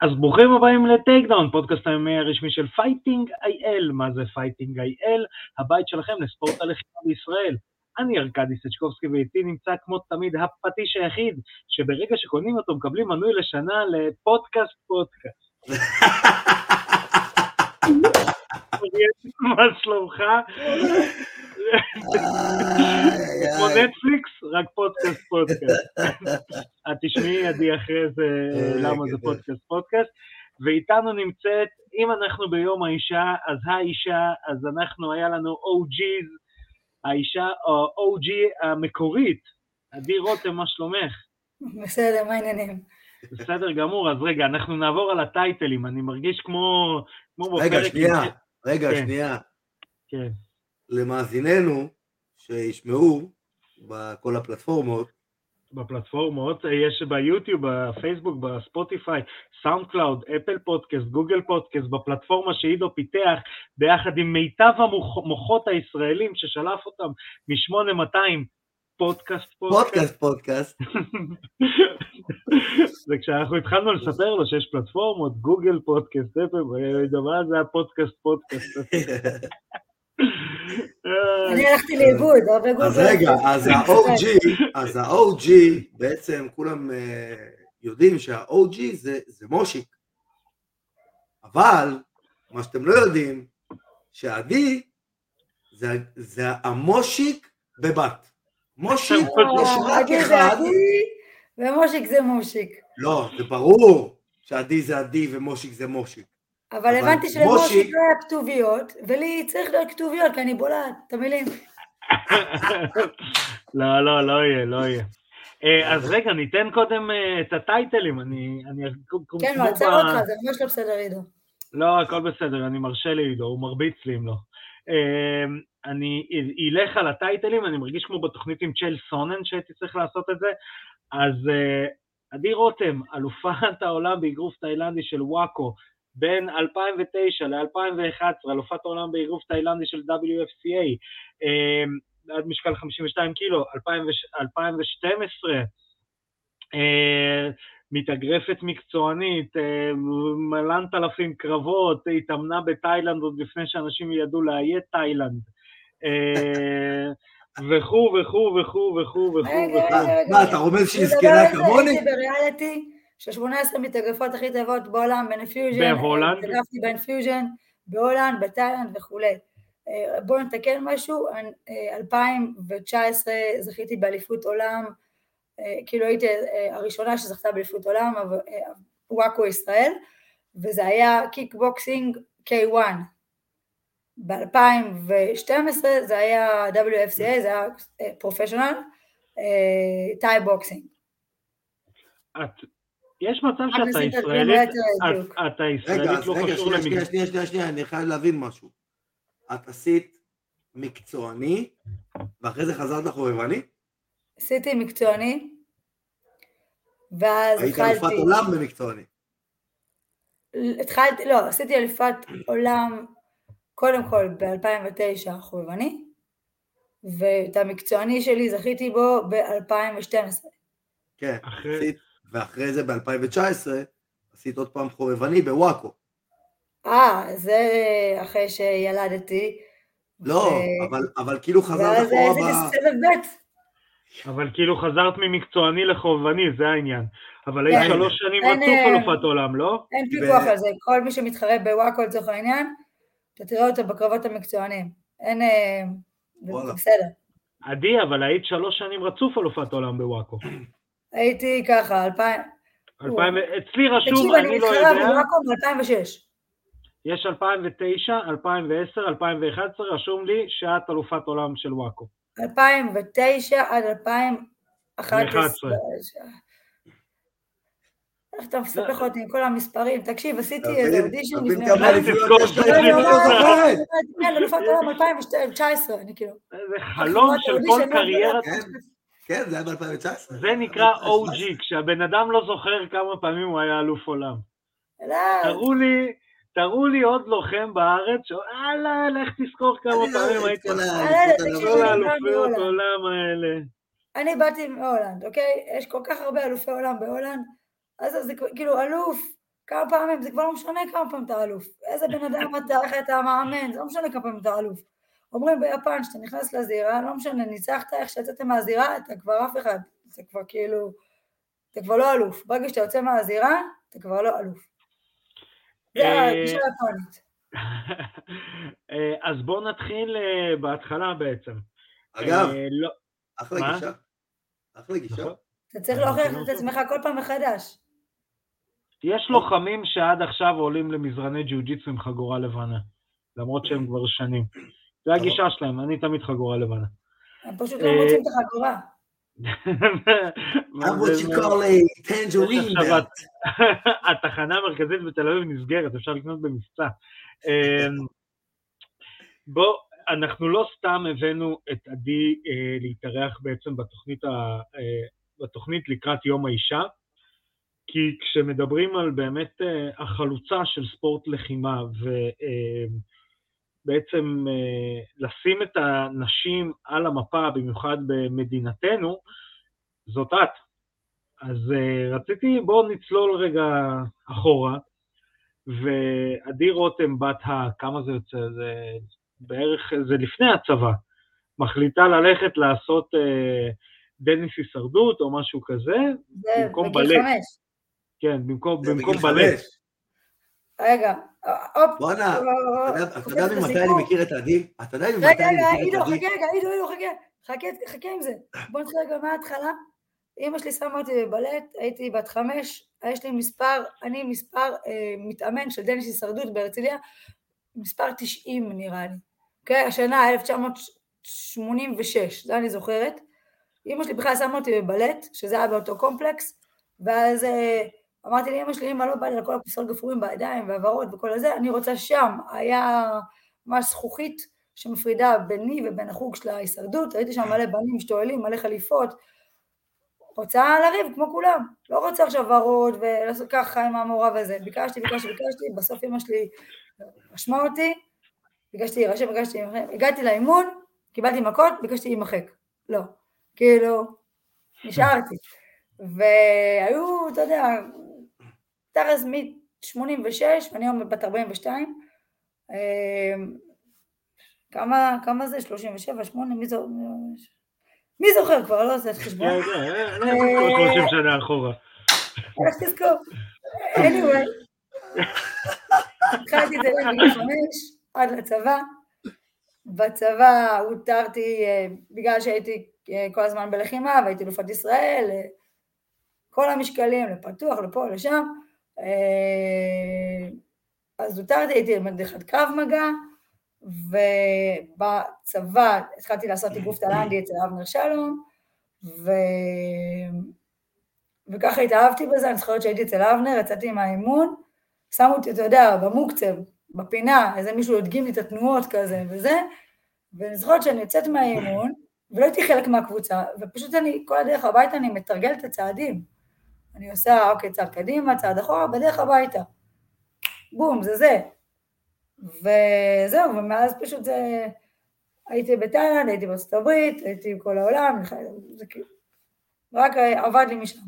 אז ברוכים הבאים ל Takedown, פודקאסט ה MMA הרשמי של Fighting IL. מה זה Fighting IL? הבית שלכם לספורט הלחימה בישראל. אני ארכדי סצ'קובסקי ואיתי נמצא כמו תמיד הפטיש היחיד, שברגע שקונים אותו מקבלים מנוי לשנה לפודקאסט פודקאסט. מה שלומך? כמו נטפליקס, רק פודקאסט פודקאסט. את תשמעי עדי אחרי זה למה זה פודקאסט פודקאסט. ואיתנו נמצאת, אם אנחנו ביום האישה, אז האישה, אז אנחנו, היה לנו OG's, האישה, או OG המקורית, עדי רותם, מה שלומך? בסדר, מה העניינים? בסדר גמור, אז רגע, אנחנו נעבור על הטייטלים, אני מרגיש כמו... כמו רגע, שנייה, רגע, כן. שנייה. כן. למאזיננו, שישמעו בכל הפלטפורמות, בפלטפורמות, יש ביוטיוב, בפייסבוק, בספוטיפיי, SoundCloud, Apple Podcast, Google Podcast, בפלטפורמה שעידו פיתח ביחד עם מיטב המוחות הישראלים ששלף אותם מ-8200, פודקאסט פודקאסט פודקאסט, וכשאנחנו התחלנו לספר לו שיש פלטפורמות, Google Podcast, Apple, מה זה הפודקאסט פודקאסט? אני הלכתי לאיבוד, לא בגוגל. אז רגע, אז ה-OG, אז ה-OG, בעצם כולם אה, יודעים שה-OG זה, זה מושיק. אבל, מה שאתם לא יודעים, שעדי זה, זה המושיק בבת. מושיק יש רק אחד, ומושיק זה מושיק. לא, זה ברור שעדי זה עדי ומושיק זה מושיק. אבל הבנתי שלמושיק מושיק- לא היה כתוביות, ולי צריך להיות כתוביות, כי אני בולעת את המילים. לא, לא, לא יהיה, לא יהיה. אה, אז רגע, ניתן קודם אה, את הטייטלים, אני... אני כן, כמו הוא עצר אותך, זה ממש לא בסדר, עידו. לא, הכל בסדר, אני מרשה לעידו, הוא מרביץ לי אם לא. אמ, אני אלך על הטייטלים, אני מרגיש כמו בתוכנית עם צ'ל סונן שהייתי צריך לעשות את זה. אז אה, עדי רותם, אלופת העולם באגרוף תאילנדי של וואקו, בין 2009 ל-2011, אלופת העולם באגרוף תאילנדי של WFCA, אמ, עד משקל 52 קילו, 2012, אה, מתאגרפת מקצוענית, אה, מלנת אלפים קרבות, התאמנה בתאילנד עוד לפני שאנשים ידעו לאיית תאילנד. אה, וכו' וכו' וכו' וכו' וכו' רגע. רגע, רגע. מה, אתה רומז שהיא אני זקנה מדבר על זה, כמוני? בריאליטי של 18 מתאגרפות הכי טובות בעולם, ב Enfusion. בהולנד? התאגרפתי ב Enfusion, בהולנד, בתאילנד וכולי. אה, בואו נתקן משהו, אני, אה, 2019 זכיתי באליפות עולם, אה, כאילו הייתי אה, הראשונה שזכתה באליפות עולם, אה, WAKO ישראל, וזה היה קיקבוקסינג K1. ב-2012 זה היה WFCA, זה היה professional, Thai boxing. יש מצב שאתה ישראלית, אתה רגע, ישראלית לא רגע, קשור שנייה, שנייה, למגזר. שנייה, שנייה, שנייה, אני חייב להבין משהו. את עשית מקצועני, ואחרי זה חזרת לחובבני? עשיתי מקצועני, ואז היית אלופת התחלתי, עולם במקצועני. התחלתי, לא, עשיתי אלופת עולם קודם כל ב-2009 חובבני, ואת המקצועני שלי זכיתי בו ב-2012. כן, אחרי- עשית, ואחרי זה ב-2019 עשית עוד פעם חובבני בוואקו. אה, זה אחרי שילדתי. לא, ו- אבל, אבל כאילו חזרת ואז אחורה עשיתי ב... סבב ב'. אבל כאילו חזרת ממקצועני לחובבני, זה העניין. אבל. היית שלוש שנים רצוף אה, אלופת עולם, לא? אין פיקוח על זה, כל מי שמתחרה בוואקו לצורך העניין, אתה תראה אותו בקרבות המקצוענים. אין... אה, זה. בסדר. עדי, אבל היית שלוש שנים רצוף אלופת עולם בוואקו. הייתי ככה, אלפיים... אלפיים- אצלי רשום, תקשיב, אני אני לא מתחרה יודע, בוואקו ב-2006. יש 2009, 2010, 2011, רשום לי שאת אלופת עולם של וואקו. 2009 עד 2011. 11. איך אתה מספח אותי עם כל המספרים? תקשיב, עשיתי איזה? אודישן לפני... לא. כן, אלופת עולם 2019, אני כאילו... זה חלום של כל קריירת, כן, כן, זה היה ב-2019. זה נקרא OG, כשהבן אדם לא זוכר כמה פעמים הוא היה אלוף עולם. לא, תראו לי, תראו לי עוד לוחם בארץ, שאללה, לך תזכור כמה אני לא פעמים יודע, היית... כל האלופיות. עולם האלה. אני באתי מהולנד, אוקיי? יש כל כך הרבה אלופי עולם בהולנד, אז זה כאילו אלוף, כמה פעמים, זה כבר לא משנה כמה פעמים אתה אלוף. איזה בן אדם אתה, איך אתה מאמן, זה לא משנה כמה פעמים אתה אלוף. אומרים ביפן, כשאתה נכנס לזירה, לא משנה, ניצחת, איך שיצאת מהזירה, אתה כבר אף אחד, זה כבר כאילו, אתה כבר לא אלוף. ברגע שאתה יוצא מהזירה, אתה כבר לא אלוף. זה אה, הגישה היפנית. אה, אז בואו נתחיל אה, בהתחלה בעצם. אגב, אה, לא- אחלה מה? גישה. אחלה גישה. נכון. אתה צריך אה, להוכיח זה את עצמך כל פעם מחדש. יש לוחמים שעד עכשיו עולים למזרני ג'יוג'יצו עם חגורה לבנה, למרות שהם כבר שנים. זה הגישה שלהם, אני תמיד חגורה לבנה. הם פשוט לא אה, מוצאים את החגורה. I'm what you call a tangerine עכשיו, belt. התחנה המרכזית בתל אביב נסגרת, אפשר לקנות במבצע. אמ, בוא, אנחנו לא סתם הבאנו את עדי אה, להתארח בעצם בתוכנית, ה, אה, בתוכנית לקראת יום האישה, כי כשמדברים על באמת אה, החלוצה של ספורט לחימה אה, לשים את הנשים על המפה, במיוחד במדינתנו, זאת את. אז uh, רציתי, בואו נצלול רגע אחורה, ועדי רותם, בת ה... כמה זה יוצא? זה בערך, זה לפני הצבא, מחליטה ללכת לעשות uh, דניס הישרדות או משהו כזה, זה במקום בגיל בלט. חמש. כן, במקום, במקום בלט. חמש. רגע, הופ. בואנה, לא, לא, לא, אתה יודע- ממתי. אני מכיר את עדי? אתה יודע ממתי רגע, אני רגע, מכיר עידו, את חכה עדי? רגע, עידו, עידו, חכה. חכה, חכה עם זה. בוא נתחיל רגע מההתחלה. אמא שלי שמה אותי בבלט, הייתי בת חמש, יש לי מספר, אני מספר אה, מתאמן של דניס הישרדות בהרצליה, מספר 90 נראה לי. אוקיי, השנה 1986, זה אני זוכרת. אמא שלי בכלל שמה אותי בבלט, שזה היה באותו קומפלקס, ואז אה, אמרתי לאמא שלי, אמא לא בא לי על כל הכיסאות גפרורים בידיים והעברות וכל הזה, אני רוצה שם. היה ממש זכוכית שמפרידה ביני ובין החוג של ההישרדות, ראיתי שם מלא בנים משתוללים, מלא חליפות. רוצה לריב כמו כולם, לא רוצה עכשיו ורוד ולעשות ככה עם המורה וזה. ביקשתי, ביקשתי, ביקשתי, בסוף אמא שלי רשמה אותי, ביקשתי להירשם, ביקשתי, הגעתי לאימון, קיבלתי מכות, ביקשתי להימחק. לא. כאילו, נשארתי. והיו, אתה יודע, תרס מ-86, ואני היום בת 42, אמ, כמה, כמה זה? 37, 8, מי זוכר? מי זוכר כבר? לא עושה את חשבון. לא יודע, אה, לא זוכר 30 שנה אחורה. איך תזכור? anyway, התחלתי את זה בגיל חמש, עד לצבא. בצבא הותרתי, אה, בגלל שהייתי אה, כל הזמן בלחימה והייתי אלופת ישראל, אה, כל המשקלים, לפתוח, לפה, לשם. אה, אז הותרתי, הייתי מדריכת קרב מגע, ובצבא התחלתי לעשות אגרוף תלנדי אצל אבנר שלום, ו... וככה התאהבתי בזה, אני זוכרת שהייתי אצל אבנר, יצאתי מהאימון, שמו אותי, אתה יודע, במוקצב, בפינה, איזה מישהו הדגים לי את התנועות כזה וזה, ואני זוכרת שאני יוצאת מהאימון, ולא הייתי חלק מהקבוצה, ופשוט אני, כל הדרך הביתה אני מתרגלת את הצעדים. אני עושה, אוקיי, צעד קדימה, צעד אחורה, בדרך הביתה. בום, זה זה. וזהו, ומאז פשוט זה... הייתי בתאילנד, הייתי בארצות הברית, הייתי בכל העולם, זה כאילו... רק עבד לי משם.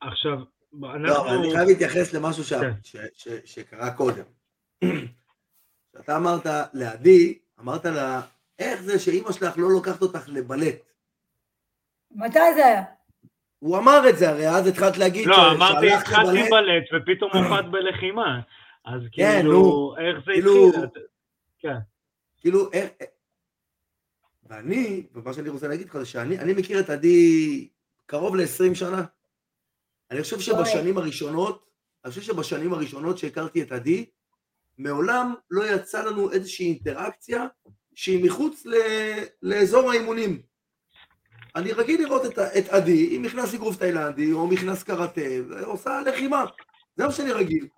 עכשיו, לא, אנחנו... אבל אני חייב להתייחס למשהו ש- כן. ש- ש- שקרה קודם. אתה אמרת לעדי, אמרת לה, איך זה שאימא שלך לא לוקחת אותך לבלט? מתי זה היה? הוא אמר את זה, הרי אז התחלת להגיד לא, אמרתי, התחלתי. בלט ופתאום הופעת בלחימה. אז כן, כאילו, נו, איך זה כאילו- התחיל? כן. כאילו, איך... ואני, ומה שאני רוצה להגיד לך זה שאני אני מכיר את עדי קרוב ל-20 שנה. אני חושב שבשנים הראשונות, אני חושב שבשנים הראשונות שהכרתי את עדי, מעולם לא יצא לנו איזושהי אינטראקציה שהיא מחוץ ל... לאזור האימונים. אני רגיל לראות את, את עדי, אם נכנס אגרוף תאילנדי או נכנס קראטה, ועושה לחימה. זה מה שאני רגיל.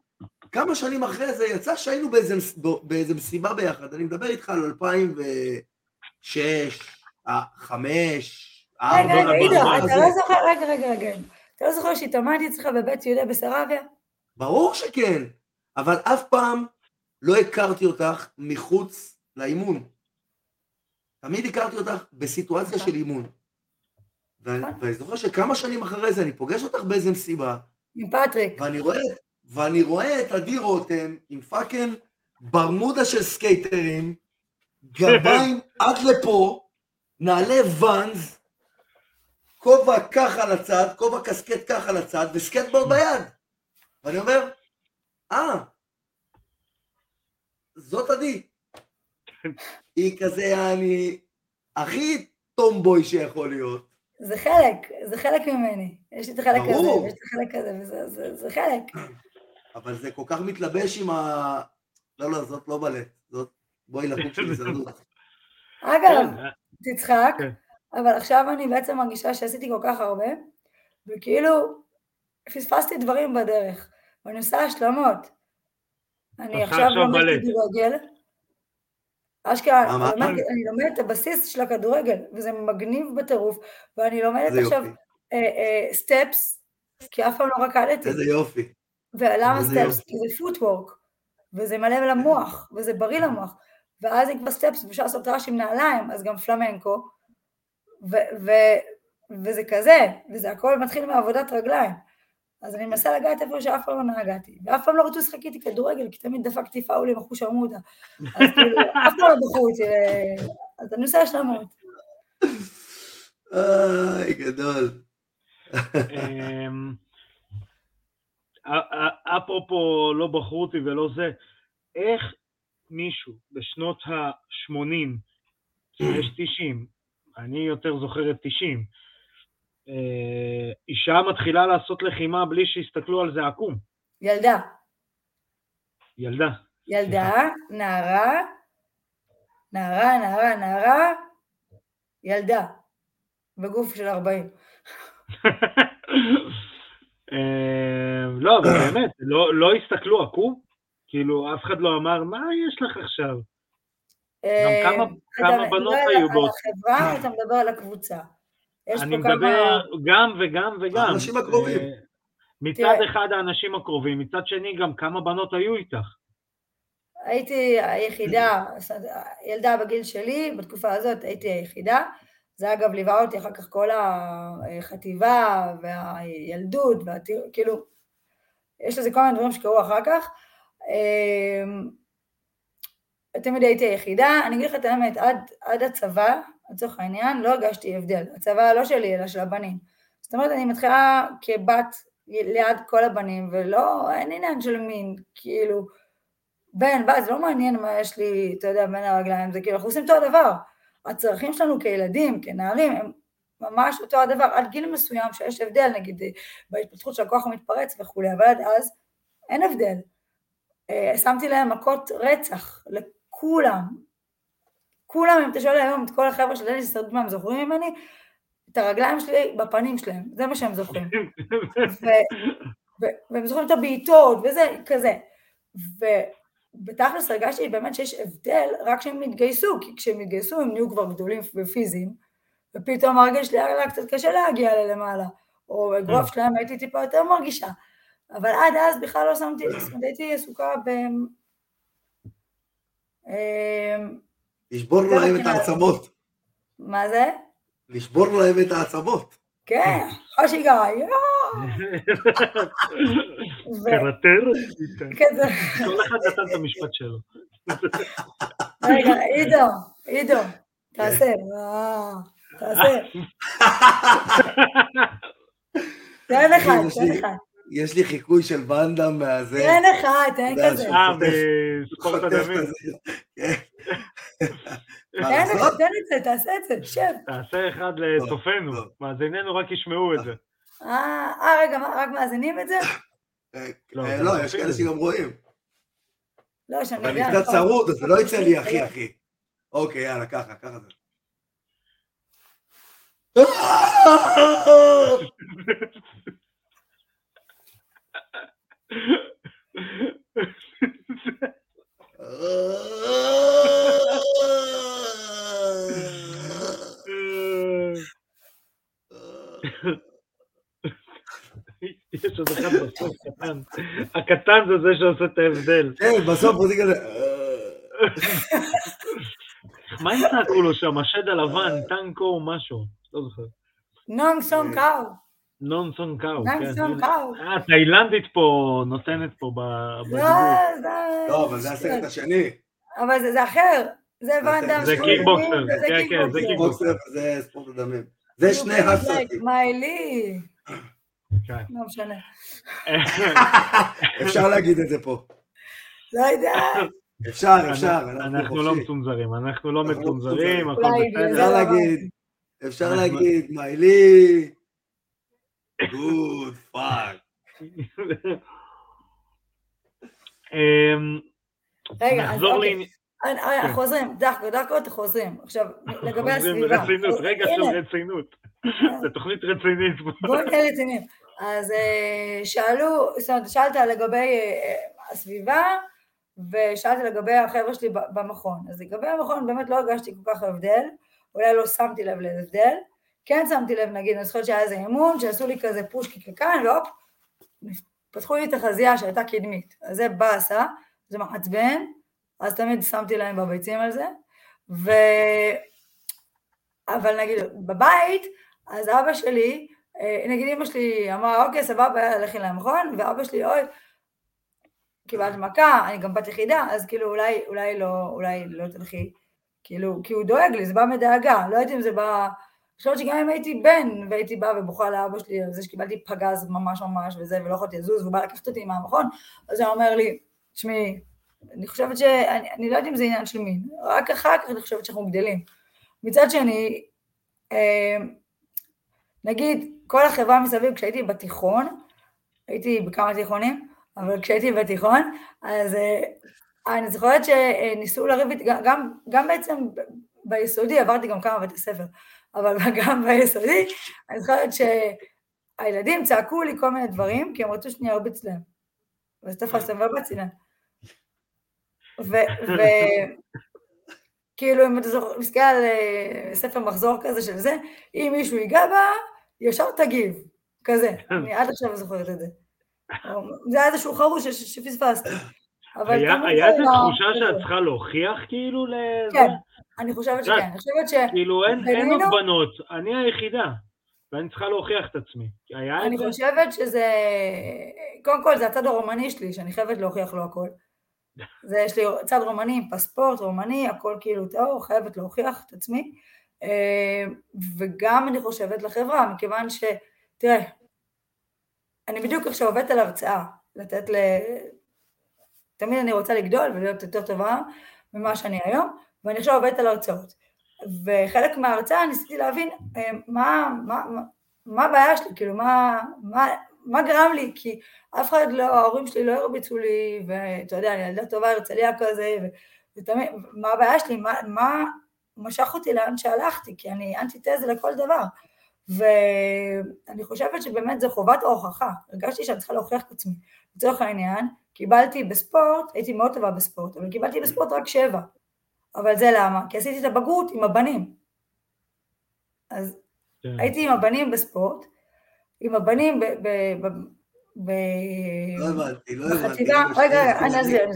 כמה שנים אחרי זה יצא שהיינו באיזה, באיזה מסיבה ביחד, אני מדבר איתך על 2006, 2005, רגע, רגע, בוא עידו, נעבור אתה לא זוכר, רגע, רגע, רגע. אתה לא זוכר שהתאמנתי אצלך בבית יהודה בסרביה? ברור שכן, אבל אף פעם לא הכרתי אותך מחוץ לאימון. תמיד הכרתי אותך בסיטואציה. של אימון. ואני נכון. ואני זוכר שכמה שנים אחרי זה אני פוגש אותך באיזה מסיבה, עם פטריק. ואני רואה, ואני רואה את עדי רותם עם fucking ברמודה של סקייטרים, גרביים עד לפה, נעלי ואנז, כובע ככה לצד, כובע קסקט ככה לצד, וסקטבורד ביד. ואני אומר, אה, זאת עדי. היא כזה, אני הכי טומבוי שיכול להיות. זה חלק, זה חלק ממני. יש לי את החלק הזה, ברור. ויש לי את החלק הזה, וזה זה, זה חלק. אבל זה כל כך מתלבש עם ה... לא, לא, זאת לא בלט. זאת... בואי לחוג של הישרדות. אגב, כן, תצחק, כן. אבל עכשיו אני בעצם מרגישה שעשיתי כל כך הרבה, וכאילו פספסתי דברים בדרך, ואני עושה השלמות. אני עכשיו לומדת. כדורגל, אשכרה? אני לומדת- את הבסיס של הכדורגל, וזה מגניב בטירוף, ואני לומדת עכשיו. סטפס, כי אף פעם לא רקדתי. איזה יופי. ולמה סטפס? כי זה פוטוורק, וזה מלא למוח, וזה בריא למוח. ואז אם כבר סטפס, אפשר לעשות רעש עם נעליים, אז גם פלמנקו, וזה כזה, וזה הכל מתחיל מעבודת רגליים. אז אני מנסה לגעת איפה שאף פעם לא נגעתי, ואף פעם לא רצו לשחק איתי כדורגל, כי תמיד דפקתי פאולים אחוש עמודה. אז כאילו, אף פעם לא בחרו אותי, ל- אז אני עושה השלמות. איי, גדול. אמ, א- א- אפרופו לא בחרו אותי ולא זה, איך מישהו בשנות ה-80, יש 90, אני יותר זוכר את 90, אה, אישה מתחילה לעשות לחימה בלי שיסתכלו על זה עקום, ילדה, ילדה. ילדה, נערה, נערה, נערה, נערה, ילדה, בגוף של 40. אה, לא, אבל באמת, לא לא הסתכלו עקום? כאילו, אף אחד לא אמר, מה יש לך עכשיו? גם כמה- אה, כמה אתה בנות מדבר על- היו? החברה או אתה מדבר על הקבוצה? יש אני פה כמה... מדבר גם וגם וגם. האנשים הקרובים. אה, מצד תראה. אחד האנשים הקרובים, מצד שני גם כמה בנות היו איתך. הייתי היחידה, ילדה בגיל שלי, בתקופה הזאת הייתי היחידה. זה אגב ליווה אותי אחר כך כל החטיבה והילדות, והטיר, כאילו, יש לזה כל מיני דברים שקרו אחר כך. אמ, תמיד הייתי היחידה, אני אגיד לך את האמת, עד, עד הצבא, לצורך העניין, לא הרגשתי הבדל. הצבא לא שלי, אלא של הבנים. זאת אומרת, אני מתחילה כבת ליד כל הבנים, ולא, אין עניין של מין, כאילו, בן, בת, זה לא מעניין מה יש לי, אתה יודע, בין הרגליים, זה כאילו, אנחנו עושים אותו הדבר. הצרכים שלנו כילדים, כנערים, הם ממש אותו הדבר, עד גיל מסוים שיש הבדל, נגיד, בהתפתחות של הכוח המתפרץ וכולי, אבל עד אז אין הבדל. אה, שמתי להם מכות רצח, לכולם. כולם, אם אתה שואל היום את כל החבר'ה של דניס הישרדות מה הם זוכרים ממני, את הרגליים שלי בפנים שלהם, זה מה שהם זוכרים. ו- והם זוכרים את הבעיטות וזה, כזה. ובתכלס הרגשתי באמת שיש הבדל רק כשהם התגייסו, כי כשהם התגייסו הם נהיו כבר גדולים ופיזיים, ופתאום הרגל שלי היה קצת קשה להגיע ללמעלה, או אגרוף שלהם הייתי טיפה יותר מרגישה. אבל עד אז בכלל לא שמתי, הייתי עסוקה ב... לשבור להם את העצמות. מה זה? לשבור להם את העצמות. כן, תרטר? כזה. כל אחד נתן את המשפט שלו. רגע, עידו, עידו, תעשה, אה, תעשה, תן אחד, תן אחד, יש לי חיקוי של ואנדאם מהזה. תן אחד, תן אתה יודע, כזה, אה, בספורט הדמים. כן. תן את זה, תעשה את זה, שב. תעשה אחד לצופינו. מאזיננו רק ישמעו את זה. אה, אה, רגע, רק מאזינים את זה? אה, לא, אה, לא, לא יש כאלה. שגם רואים. לא, שאני אבל אני יודע. קצת צרוד, אז זה לא יצא לי הכי הכי. אוקיי, יאללה, ככה, ככה זה. יש עוד אחד בסוף קטן. הקטן זה זה שעושה את ההבדל. כן, בסוף הוא כזה... מה הם צעקו לו שם? השד הלבן, טנקו או משהו? לא זוכר. נונג סונג קאו. נון סון קאו, נון כן. סון קאו. אה, התאילנדית פה נותנת פה ב- בדיבור. לא, זה... לא, אבל זה הסרט השני. אבל זה, זה אחר, זה ואנדם. זה קיקבוקסר, זה כן, כן, זה בוקסר וזה ספורט הדמים. זה שני הסרטים. מיילי. כן. לא משנה. אפשר להגיד את זה פה. לא יודע. אפשר, אפשר. אנחנו לא. מצונזרים, אנחנו לא אנחנו לא מצונזרים, הכל בסדר. אפשר להגיד, אפשר להגיד, מיילי, good fuck. אמ, רגע, אז אוקיי. אה, אה, כן. חוזרים, דחקות, דחקות, חוזרים. עכשיו, לגבי הסביבה. ברצינות, רגע של רצינות. זו תוכנית רצינית. בואו נהיה רציניים. אז אה, שאלו, זאת אומרת, שאלת לגבי אה, הסביבה, ושאלתי לגבי החבר'ה שלי במכון. אז לגבי המכון באמת לא הרגשתי כל כך הבדל, אולי לא שמתי לב להבדל. כן שמתי לב, נגיד, אני זוכרת שהיה איזה אימון, שעשו לי כזה פושקי כאן, והופ, פתחו לי את החזייה שהייתה קדמית. אז זה באסה, זה מעצבן, אז תמיד שמתי להם בביצים על זה. ו... אבל נגיד, בבית, אז אבא שלי, אה, נגיד אמא שלי אמרה, אוקיי, סבבה, לכי למכון, ואבא שלי, אוי, קיבלת מכה, אני גם בת יחידה, אז כאילו אולי, אולי לא, אולי לא תלכי, כאילו, כי הוא דואג לי, זה בא מדאגה, לא יודעת אם זה בא, אני חושבת שגם אם הייתי בן, והייתי באה ובוכה לאבא שלי על זה שקיבלתי פגז ממש ממש וזה, ולא יכולתי לזוז, והוא בא לקחת אותי מהמכון, אז הוא אומר לי, תשמעי, אני חושבת ש... אני, לא יודעת אם זה עניין של מין, רק אחר כך אני חושבת שאנחנו גדלים. מצד שני, אה, נגיד, כל החברה מסביב, כשהייתי בתיכון, הייתי בכמה תיכונים, אבל כשהייתי בתיכון, אז אה, אני זוכרת שניסו לריב איתי, גם, גם, בעצם ביסודי, עברתי גם כמה בתי ספר, אבל גם ביסודי, אני זוכרת שהילדים צעקו לי כל מיני דברים, כי הם רצו שאני ארביץ להם. ואז תפסתם והרבצתי להם. וכאילו, אם אתה זוכר, מסתכל על אה, ספר מחזור כזה של זה, אם מישהו ייגע בה, ישר תגיב, כזה. אני עד עכשיו זוכרת את זה. זה היה איזשהו חרוש שפספסתי. אבל היה איזו תחושה שאת צריכה להוכיח כאילו? כן, אני חושבת שכן. אני חושבת ש... כאילו אין אין עוד בנות, אני היחידה, ואני צריכה להוכיח את עצמי. אני? חושבת שזה... קודם כל, זה הצד הרומני שלי, שאני חייבת להוכיח לו הכל. זה, יש לי צד רומני עם פספורט רומני, הכל כאילו טהור, חייבת להוכיח את עצמי. אה, וגם אני חושבת לחברה, מכיוון ש... תראה, אני בדיוק עכשיו עובדת על הרצאה, לתת ל... תמיד אני רוצה לגדול ולהיות יותר טובה ממה שאני היום, ואני עכשיו עובדת על הרצאות. וחלק מההרצאה ניסיתי להבין אה, מה, מה, מה, הבעיה שלי, כאילו מה, מה, מה גרם לי, כי אף אחד לא, ההורים שלי לא הרביצו לי, ואתה יודע, אני ילדה טובה הרצליה כזה, ותמיד, מה הבעיה שלי, מה, מה משך אותי לאן שהלכתי, כי אני אנטיתזה לכל דבר. ואני חושבת שבאמת זו חובת ההוכחה, הרגשתי שאני צריכה להוכיח את עצמי. לצורך העניין, קיבלתי בספורט, הייתי מאוד טובה בספורט, אבל קיבלתי בספורט רק שבע. אבל זה למה? כי עשיתי את הבגרות עם הבנים. אז כן. הייתי עם הבנים בספורט, עם הבנים ב... ב, ב, ב לא הבנתי, לא הבנתי. למה רגע, רגע, אני? אסביר.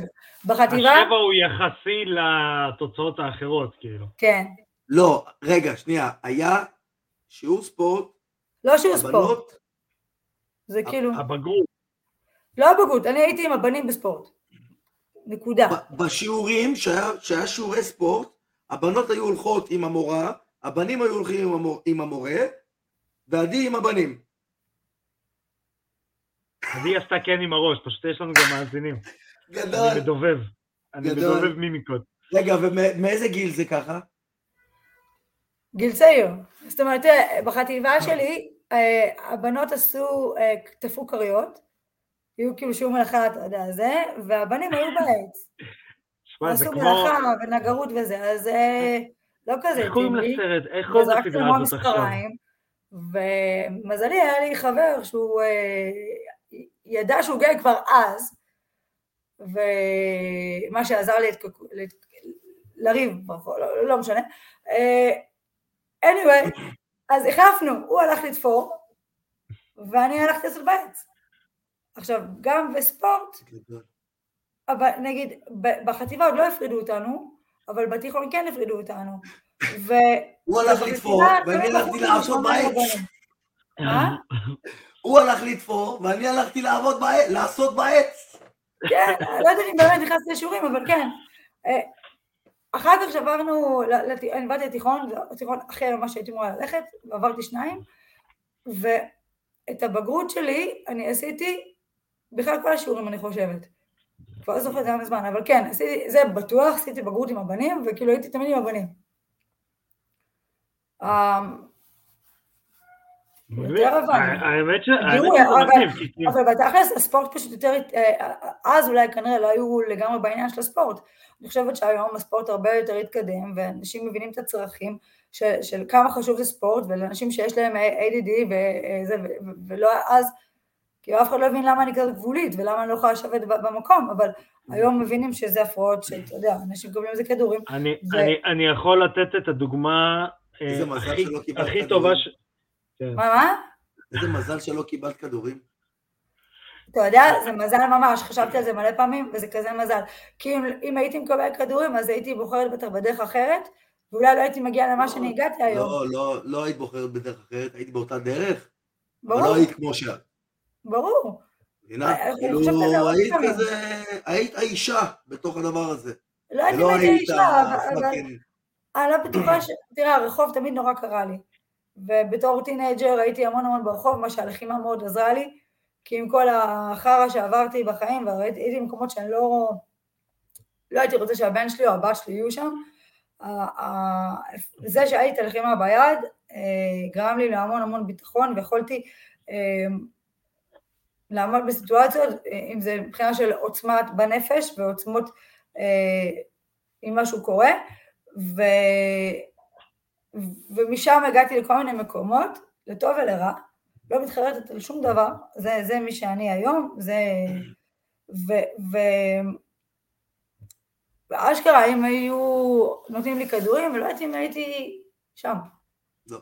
בחטיבה, השבע הוא יחסי לתוצאות האחרות, כאילו. כן, לא, רגע, שנייה, היה שיעור ספורט, לא שיעור ספורט, זה כאילו, הבגרות. לא הבגרות, אני הייתי עם הבנים בספורט, נקודה. בשיעורים, שהיה שהיה שיעורי ספורט, הבנות היו הולכות עם המורה, הבנים היו הולכים עם המור- עם המורה, ועדי עם הבנים. אז היא עשתה כן עם הראש, פשוט יש לנו גם מאזינים. אני גדול. מדובב. אני גדול. מדובב מימיקות. רגע, ומאיזה גיל זה ככה? גיל צעיר. זאת אומרת, בחטיבה שלי, אה, הבנות עשו, אה, טפו כריות, היו כאילו שיעור מלאכה, אתה יודע, זה, והבנים היו בעץ. שמע, זה עשו כמו... מלאכה ונגרות וזה, אז אה, לא כזה איך קוראים. לסרט? איך קוראים לסדרה הזאת עכשיו? מספריים, ומזלי היה לי חבר שהוא אה, ידע שהוא גיי כבר אז, ומה שעזר לי לריב, לא, לא משנה. אה, anyway, אז החלפנו, הוא הלך לתפור, ואני הלכתי לעשות בעץ. עכשיו, גם בספורט. אבל נגיד, בחטיבה עוד לא הפרידו אותנו, אבל בתיכון כן הפרידו אותנו. ו... הוא הלך לתפור, ואני תמיד הלכתי לעשות ממש בעץ. מה? הוא הלך לתפור, ואני הלכתי לעבוד בעץ, לעשות בעץ. כן, לא יודעת אם באמת נכנסתי לשיעורים, אבל כן. אה, אחר כך שעברנו, אני באתי לתיכון, זה התיכון אחר ממה שהייתי אמורה ללכת, ועברתי שניים, ואת הבגרות שלי אני עשיתי בכלל כל השיעורים אני חושבת. כבר לא זוכרת כמה זמן, אבל כן, עשיתי, זה בטוח, עשיתי בגרות עם הבנים, וכאילו הייתי תמיד עם הבנים. אמ, האמת שזה מדהים. אבל בתכלס הספורט פשוט יותר, אה, אז אולי כנראה לא היו לגמרי בעניין של הספורט. אני חושבת שהיום הספורט הרבה יותר התקדם, ואנשים מבינים את הצרכים של כמה חשוב זה ספורט, ולאנשים שיש להם ADD וזה, ולא אז, כי אף אחד לא הבין למה אני כזאת גבולית, ולמה אני לא יכולה לשבת במקום, אבל היום מבינים שזה הפרעות שאתה יודע, אנשים מקבלים איזה כדורים. אני יכול לתת את הדוגמה אה, הכי טובה ש... כן. מה, מה? איזה מזל שלא קיבלת כדורים. אתה יודע, זה מזל ממש, חשבתי על זה מלא פעמים, וזה כזה מזל. כי אם, אם הייתי מקבל כדורים, אז הייתי בוחרת בטח בדרך אחרת, ואולי לא הייתי מגיעה למה שאני הגעתי היום. לא, לא, לא היית בוחרת בדרך אחרת, הייתי באותה דרך. ברור. אבל לא היית כמו שאת. ברור. מבינה? כאילו, היית כזה, היית האישה בתוך הדבר הזה. לא הייתי האישה, אבל אני לא בטוחה ש... תראה, הרחוב תמיד נורא קרה לי. ובתור teenager הייתי המון המון ברחוב, מה שהלחימה מאוד עזרה לי, כי עם כל החרא שעברתי בחיים, והייתי במקומות שאני לא... לא הייתי רוצה שהבן שלי או הבת שלי יהיו שם, זה שהייתי את הלחימה ביד אה, גרם לי להמון המון ביטחון ויכולתי אה, לעמוד בסיטואציות, אם זה מבחינה של עוצמת בנפש ועוצמות אם משהו קורה, ו... ומשם הגעתי לכל מיני מקומות, לטוב ולרע, לא מתחרטת על שום דבר, זה, זה מי שאני היום, זה... ו... ו... ואשכרה, אם היו נותנים לי כדורים, ולא יודעת אם הייתי שם. לא.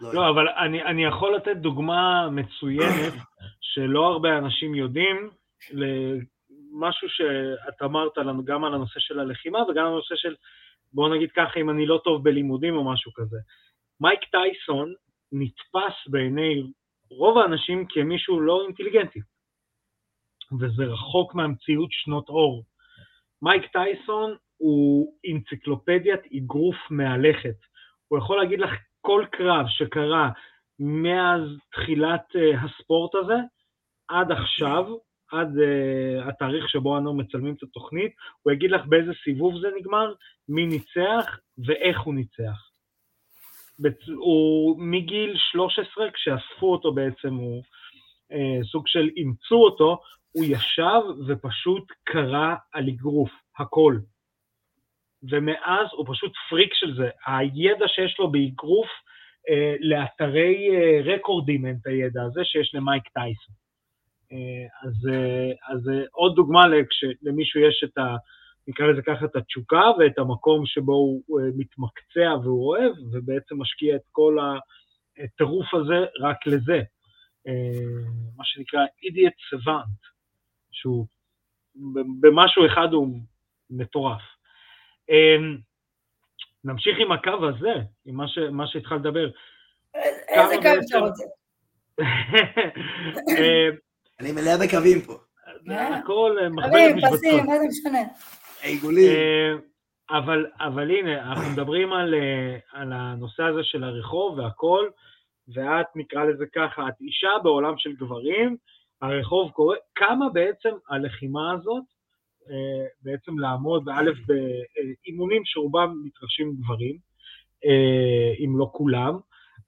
לא, לא אבל אני, אני יכול לתת דוגמה מצוינת, שלא הרבה אנשים יודעים, למשהו שאת אמרת לנו גם על הנושא של הלחימה וגם על הנושא של בואו נגיד ככה, אם אני לא טוב בלימודים או משהו כזה. מייק טייסון נתפס בעיני רוב האנשים כמישהו לא אינטליגנטי, וזה רחוק מהמציאות שנות אור. מייק טייסון הוא אנציקלופדיית אגרוף מהלכת. הוא יכול להגיד לך כל קרב שקרה מאז תחילת uh, הספורט הזה עד עכשיו, עד uh, התאריך שבו אנו מצלמים את התוכנית, הוא יגיד לך באיזה סיבוב זה נגמר, מי ניצח ואיך הוא ניצח. בצ... הוא מגיל 13, כשאספו אותו בעצם, הוא uh, סוג של אימצו אותו, הוא ישב ופשוט קרא על אגרוף, הכל. ומאז הוא פשוט פריק של זה. הידע שיש לו באגרוף, uh, לאתרי uh, רקורדים אין את הידע הזה שיש למייק טייסון. אה, אז, אה, אז אה, עוד דוגמה למישהו יש את ה... נקרא לזה ככה, את התשוקה ואת המקום שבו הוא מתמקצע והוא אוהב, ובעצם משקיע את כל הטירוף הזה רק לזה. מה שנקרא אידיאט סוואנט, שהוא במשהו אחד הוא מטורף. נמשיך עם הקו הזה, עם מה, ש, מה שהתחלת לדבר. איזה קו אתה רוצה? אני מלאה בקווים פה. הכל אה, מחברת משבצות. פסים, מה זה משנה? עיגולים. אה, אבל, אבל הנה, אנחנו מדברים על, אה, על הנושא הזה של הרחוב והכל, ואת, נקרא לזה ככה, את אישה בעולם של גברים, הרחוב קורא, כמה בעצם הלחימה הזאת, בעצם לעמוד, באלף באימונים שרובם מתרחשים גברים, אם לא כולם,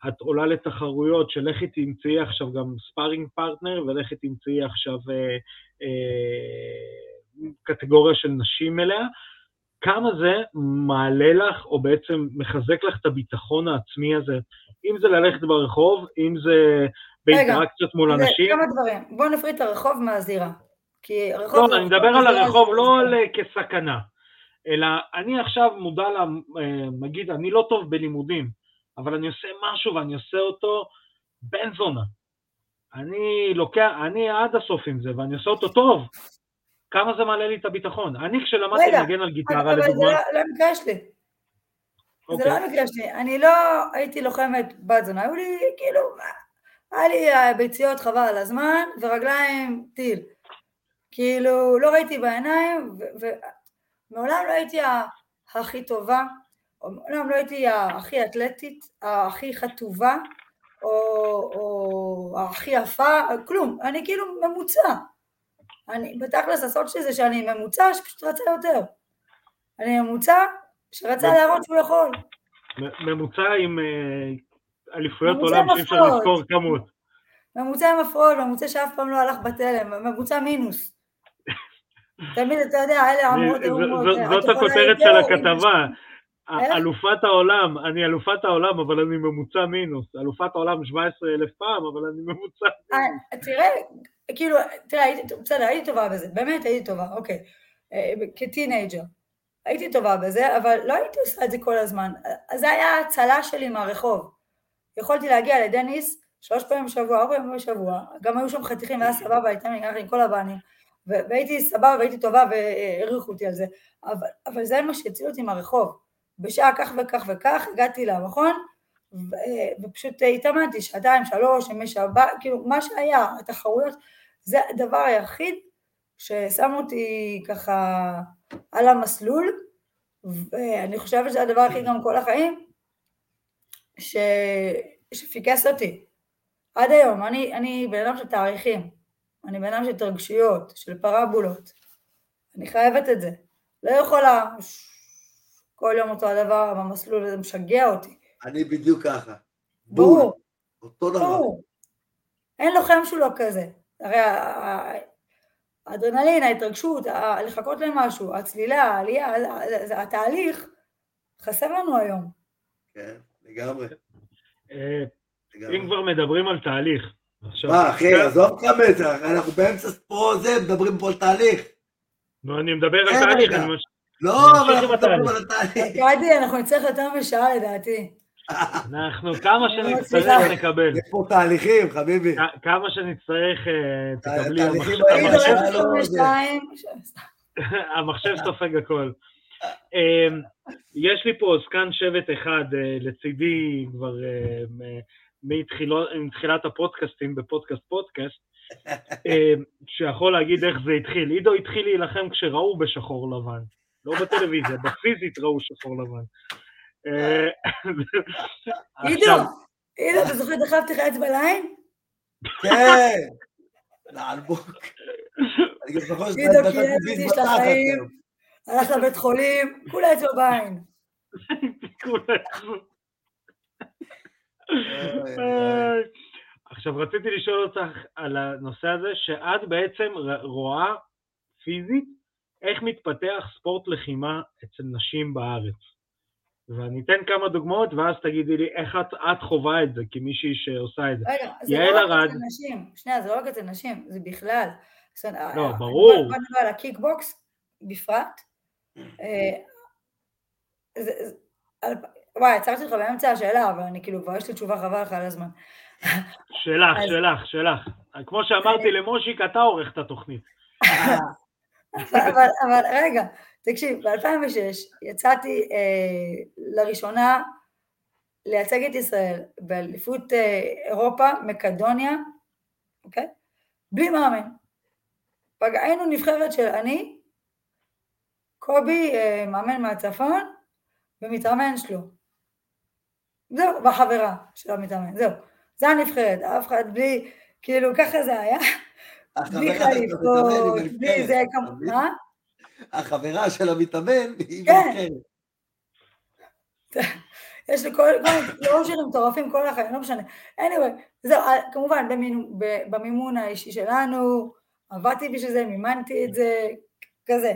את עולה לתחרויות של לכי תמצאי עכשיו גם sparring partner ולכי תמצאי עכשיו אה, אה, קטגוריה של נשים אליה, כמה זה מעלה לך או בעצם מחזק לך את הביטחון העצמי הזה, אם זה ללכת ברחוב, אם זה באינטראקציות מול אנשים. כמה דברים, בואו נפריד את הרחוב מהזירה. כי הרחוב... לא, אני מדבר על הרחוב לא כסכנה, אלא אני עכשיו מודע, אה, נגיד, אני לא טוב בלימודים, אבל אני עושה משהו ואני עושה אותו בן זונה. אני לוקח, אני עד הסוף עם זה, ואני עושה אותו טוב. כמה זה מעלה לי את הביטחון? אני כשלמדתי לנגן על גיטרה, לדוגמה... רגע, אבל זה לא, לא המקרה שלי. זה לא אוקיי. המקרה שלי. אני לא הייתי לוחמת בת זונה, היו לי כאילו היה לי אה, ביציות חבל על הזמן, ורגליים טיל. כאילו, לא ראיתי בעיניים, ומעולם לא הייתי הכי טובה, או מעולם לא הייתי הכי אתלטית, הכי חטובה, או, או הכי יפה, כלום, אני כאילו ממוצע. אני, בתכלס הסוד שלי זה שאני ממוצע שפשוט רצה יותר. אני ממוצע שרצה להראות שהוא יכול. ממוצע עם אה, אליפויות עולם שאי אפשר לזכור כמות. ממוצע עם הפרעות, ממוצע שאף פעם לא הלך בתלם, ממוצע מינוס. תמיד אתה יודע, אלה אמרות זאת הכותרת של הכתבה. אלופת העולם, אני אלופת העולם, אבל אני ממוצע מינוס. אלופת העולם 17 אלף פעם, אבל אני ממוצע מינוס. אה, תראה, כאילו, תראה, בסדר, הייתי טובה בזה, באמת הייתי טובה, אוקיי. אה, כטינג'ר. הייתי טובה בזה, אבל לא הייתי עושה את זה כל הזמן. זה היה ההצלה שלי מהרחוב. יכולתי להגיע לדניס שלוש פעמים בשבוע, ארבע פעמים בשבוע, גם היו שם חתיכים, והיה סבבה, הייתה לי עם כל הבנים, והייתי סבבה והייתי טובה והעריכו אותי על זה, אבל, אבל זה מה שהציל אותי מהרחוב. בשעה כך וכך וכך הגעתי למכון, ופשוט התאמנתי שעתיים, שלוש, ימי שבת, כאילו מה שהיה, התחרויות, זה הדבר היחיד ששם אותי ככה על המסלול, ואני חושבת שזה הדבר הכי גם כל החיים, ש... שפיקס אותי. עד היום, אני, אני בן אדם של תאריכים, אני בן אדם של התרגשויות, של פרבולות, אני חייבת את זה. לא יכולה כל יום אותו הדבר במסלול, וזה משגע אותי. אני בדיוק ככה. ברור. אותו דבר. ברור. אין לוחם שהוא לא כזה. הרי האדרנלין, ההתרגשות, לחכות למשהו, הצלילה, העלייה, התהליך, חסר לנו היום. כן, לגמרי. אה, אם כבר מדברים על תהליך. מה, אחי, עזוב כמה מטר, אנחנו באמצע פה זה, מדברים פה על תהליך. נו, אני מדבר על תהליך, אני ממש... לא, אבל אנחנו מדברים על התהליך. גדי, אנחנו נצטרך יותר משעה לדעתי. אנחנו כמה שנצטרך נקבל. יש פה תהליכים, חביבי. כמה שנצטרך אה, תקבלי. המחשב סופג הכל. אמ, יש לי פה זקן שבט אחד אה, לצידי כבר אה, מתחילת הפודקאסטים בפודקאסט פודקאסט, שיכול להגיד איך זה התחיל. עידו התחיל להילחם כשראו בשחור לבן, לא בטלוויזיה, בפיזית ראו שחור לבן. עידו, עידו, אתה זוכר דחפתי לך אצבע לעין? כן, לעלבוק. עידו קילף אותי של החיים, הלך לבית חולים, כולה אצבע בעין. עכשיו רציתי לשאול אותך על הנושא הזה, שאת בעצם רואה פיזית איך מתפתח ספורט לחימה אצל נשים בארץ. ואני אתן כמה דוגמאות, ואז תגידי לי איך את, את חווה את זה, כמישהי שעושה את זה. רגע, זה לא רק אצל נשים, שנייה, זה לא רק אצל נשים, זה בכלל. לא, ברור. בוא נדבר על הקיקבוקס בפרט. אה, וואי, עצרתי אותך באמצע השאלה, אבל אני כאילו, כבר יש לי תשובה חבל לך על הזמן. שלך, שלך, שלך. כמו שאמרתי למושיק, אתה עורך את התוכנית. אבל רגע, תקשיב, ב-2006 יצאתי אה, לראשונה לייצג את ישראל באליפות אה, אירופה, מקדוניה, אוקיי? בלי מאמן. היינו נבחרת של אני, קובי, אה, מאמן מהצפון, ומתאמן שלו. זהו, והחברה של המתאמן, זהו. זה הנבחרת, אף אחד בלי, כאילו, ככה זה היה. בלי חליפות, בלי זה, מה? החברה של המתאמן היא כן. יש לי כל, לא שירים מטורפים כל החיים, לא משנה. anyway, זהו, כמובן במימון האישי שלנו, עבדתי בשביל זה, מימנתי את זה, כזה,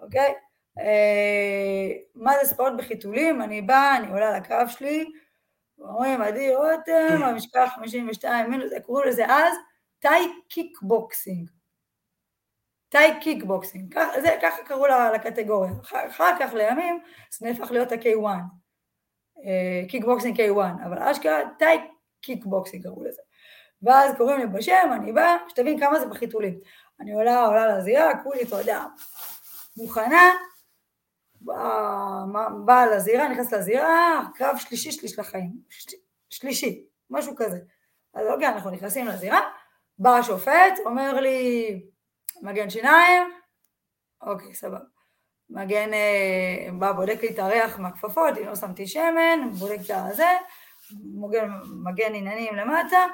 אוקיי? אה, מה זה ספורט בחיתולים? אני באה, אני עולה לקרב שלי, אומרים, עדי רותם, המשקל 52 מינוס, קוראים לזה אז Thai kickboxing. Thai kickboxing, ככה קראו לקטגוריה. אחר כך לימים זה נהפך להיות ה-K1, קיקבוקסינג K1, אבל אשכרה Thai kickboxing קראו לזה. ואז קוראים לי בשם, אני באה, שתבין כמה זה בחיתולים. אני עולה, עולה לזירה, כולי, יודע, מוכנה, באה לזירה, נכנסת לזירה, קרב שלישי שליש לחיים, שלישי, משהו כזה. אז אוקיי, אנחנו נכנסים לזירה, בא השופט, אומר לי, מגן שיניים, אוקיי, סבבה. מגן, אה, בא, בודק לי את הריח מהכפפות, אם לא שמתי שמן, בודק את הזה, מגן, מגן עניינים למטה,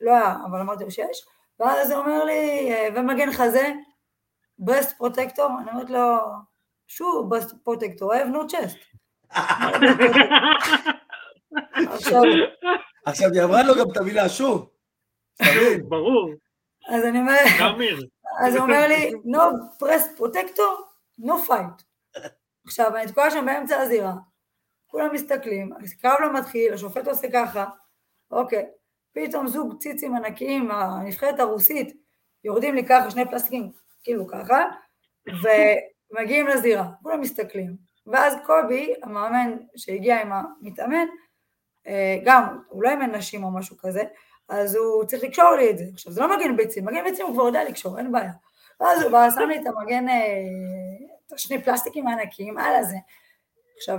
לא היה, אבל אמרתי לו שיש, ואז הוא אומר לי, אה, ומגן חזה, ברסט פרוטקטור, אני אומרת לו, שוב, ברסט פרוטקטור, I have no chest. עכשיו, עכשיו, היא אמרה לו גם את המילה שוב. ברור, אז אני אומרת. אז הוא אומר לי, no press protector, no fight. עכשיו, אני תקועה שם באמצע הזירה, כולם מסתכלים, הקרב לא מתחיל, השופט עושה ככה, אוקיי, פתאום זוג ציצים ענקיים, הנבחרת הרוסית, יורדים לי ככה, שני פלסטיקים, כאילו ככה, ומגיעים לזירה, כולם מסתכלים. ואז קובי, המאמן שהגיע עם המתאמן, אה, גם, הוא לא אימן נשים או משהו כזה, אז הוא צריך לקשור לי את זה. עכשיו, זה לא מגן ביצים, מגן ביצים הוא כבר יודע לקשור, אין בעיה. ואז הוא בא, שם לי את המגן, אה, את השני פלסטיקים הענקיים, על הזה. עכשיו,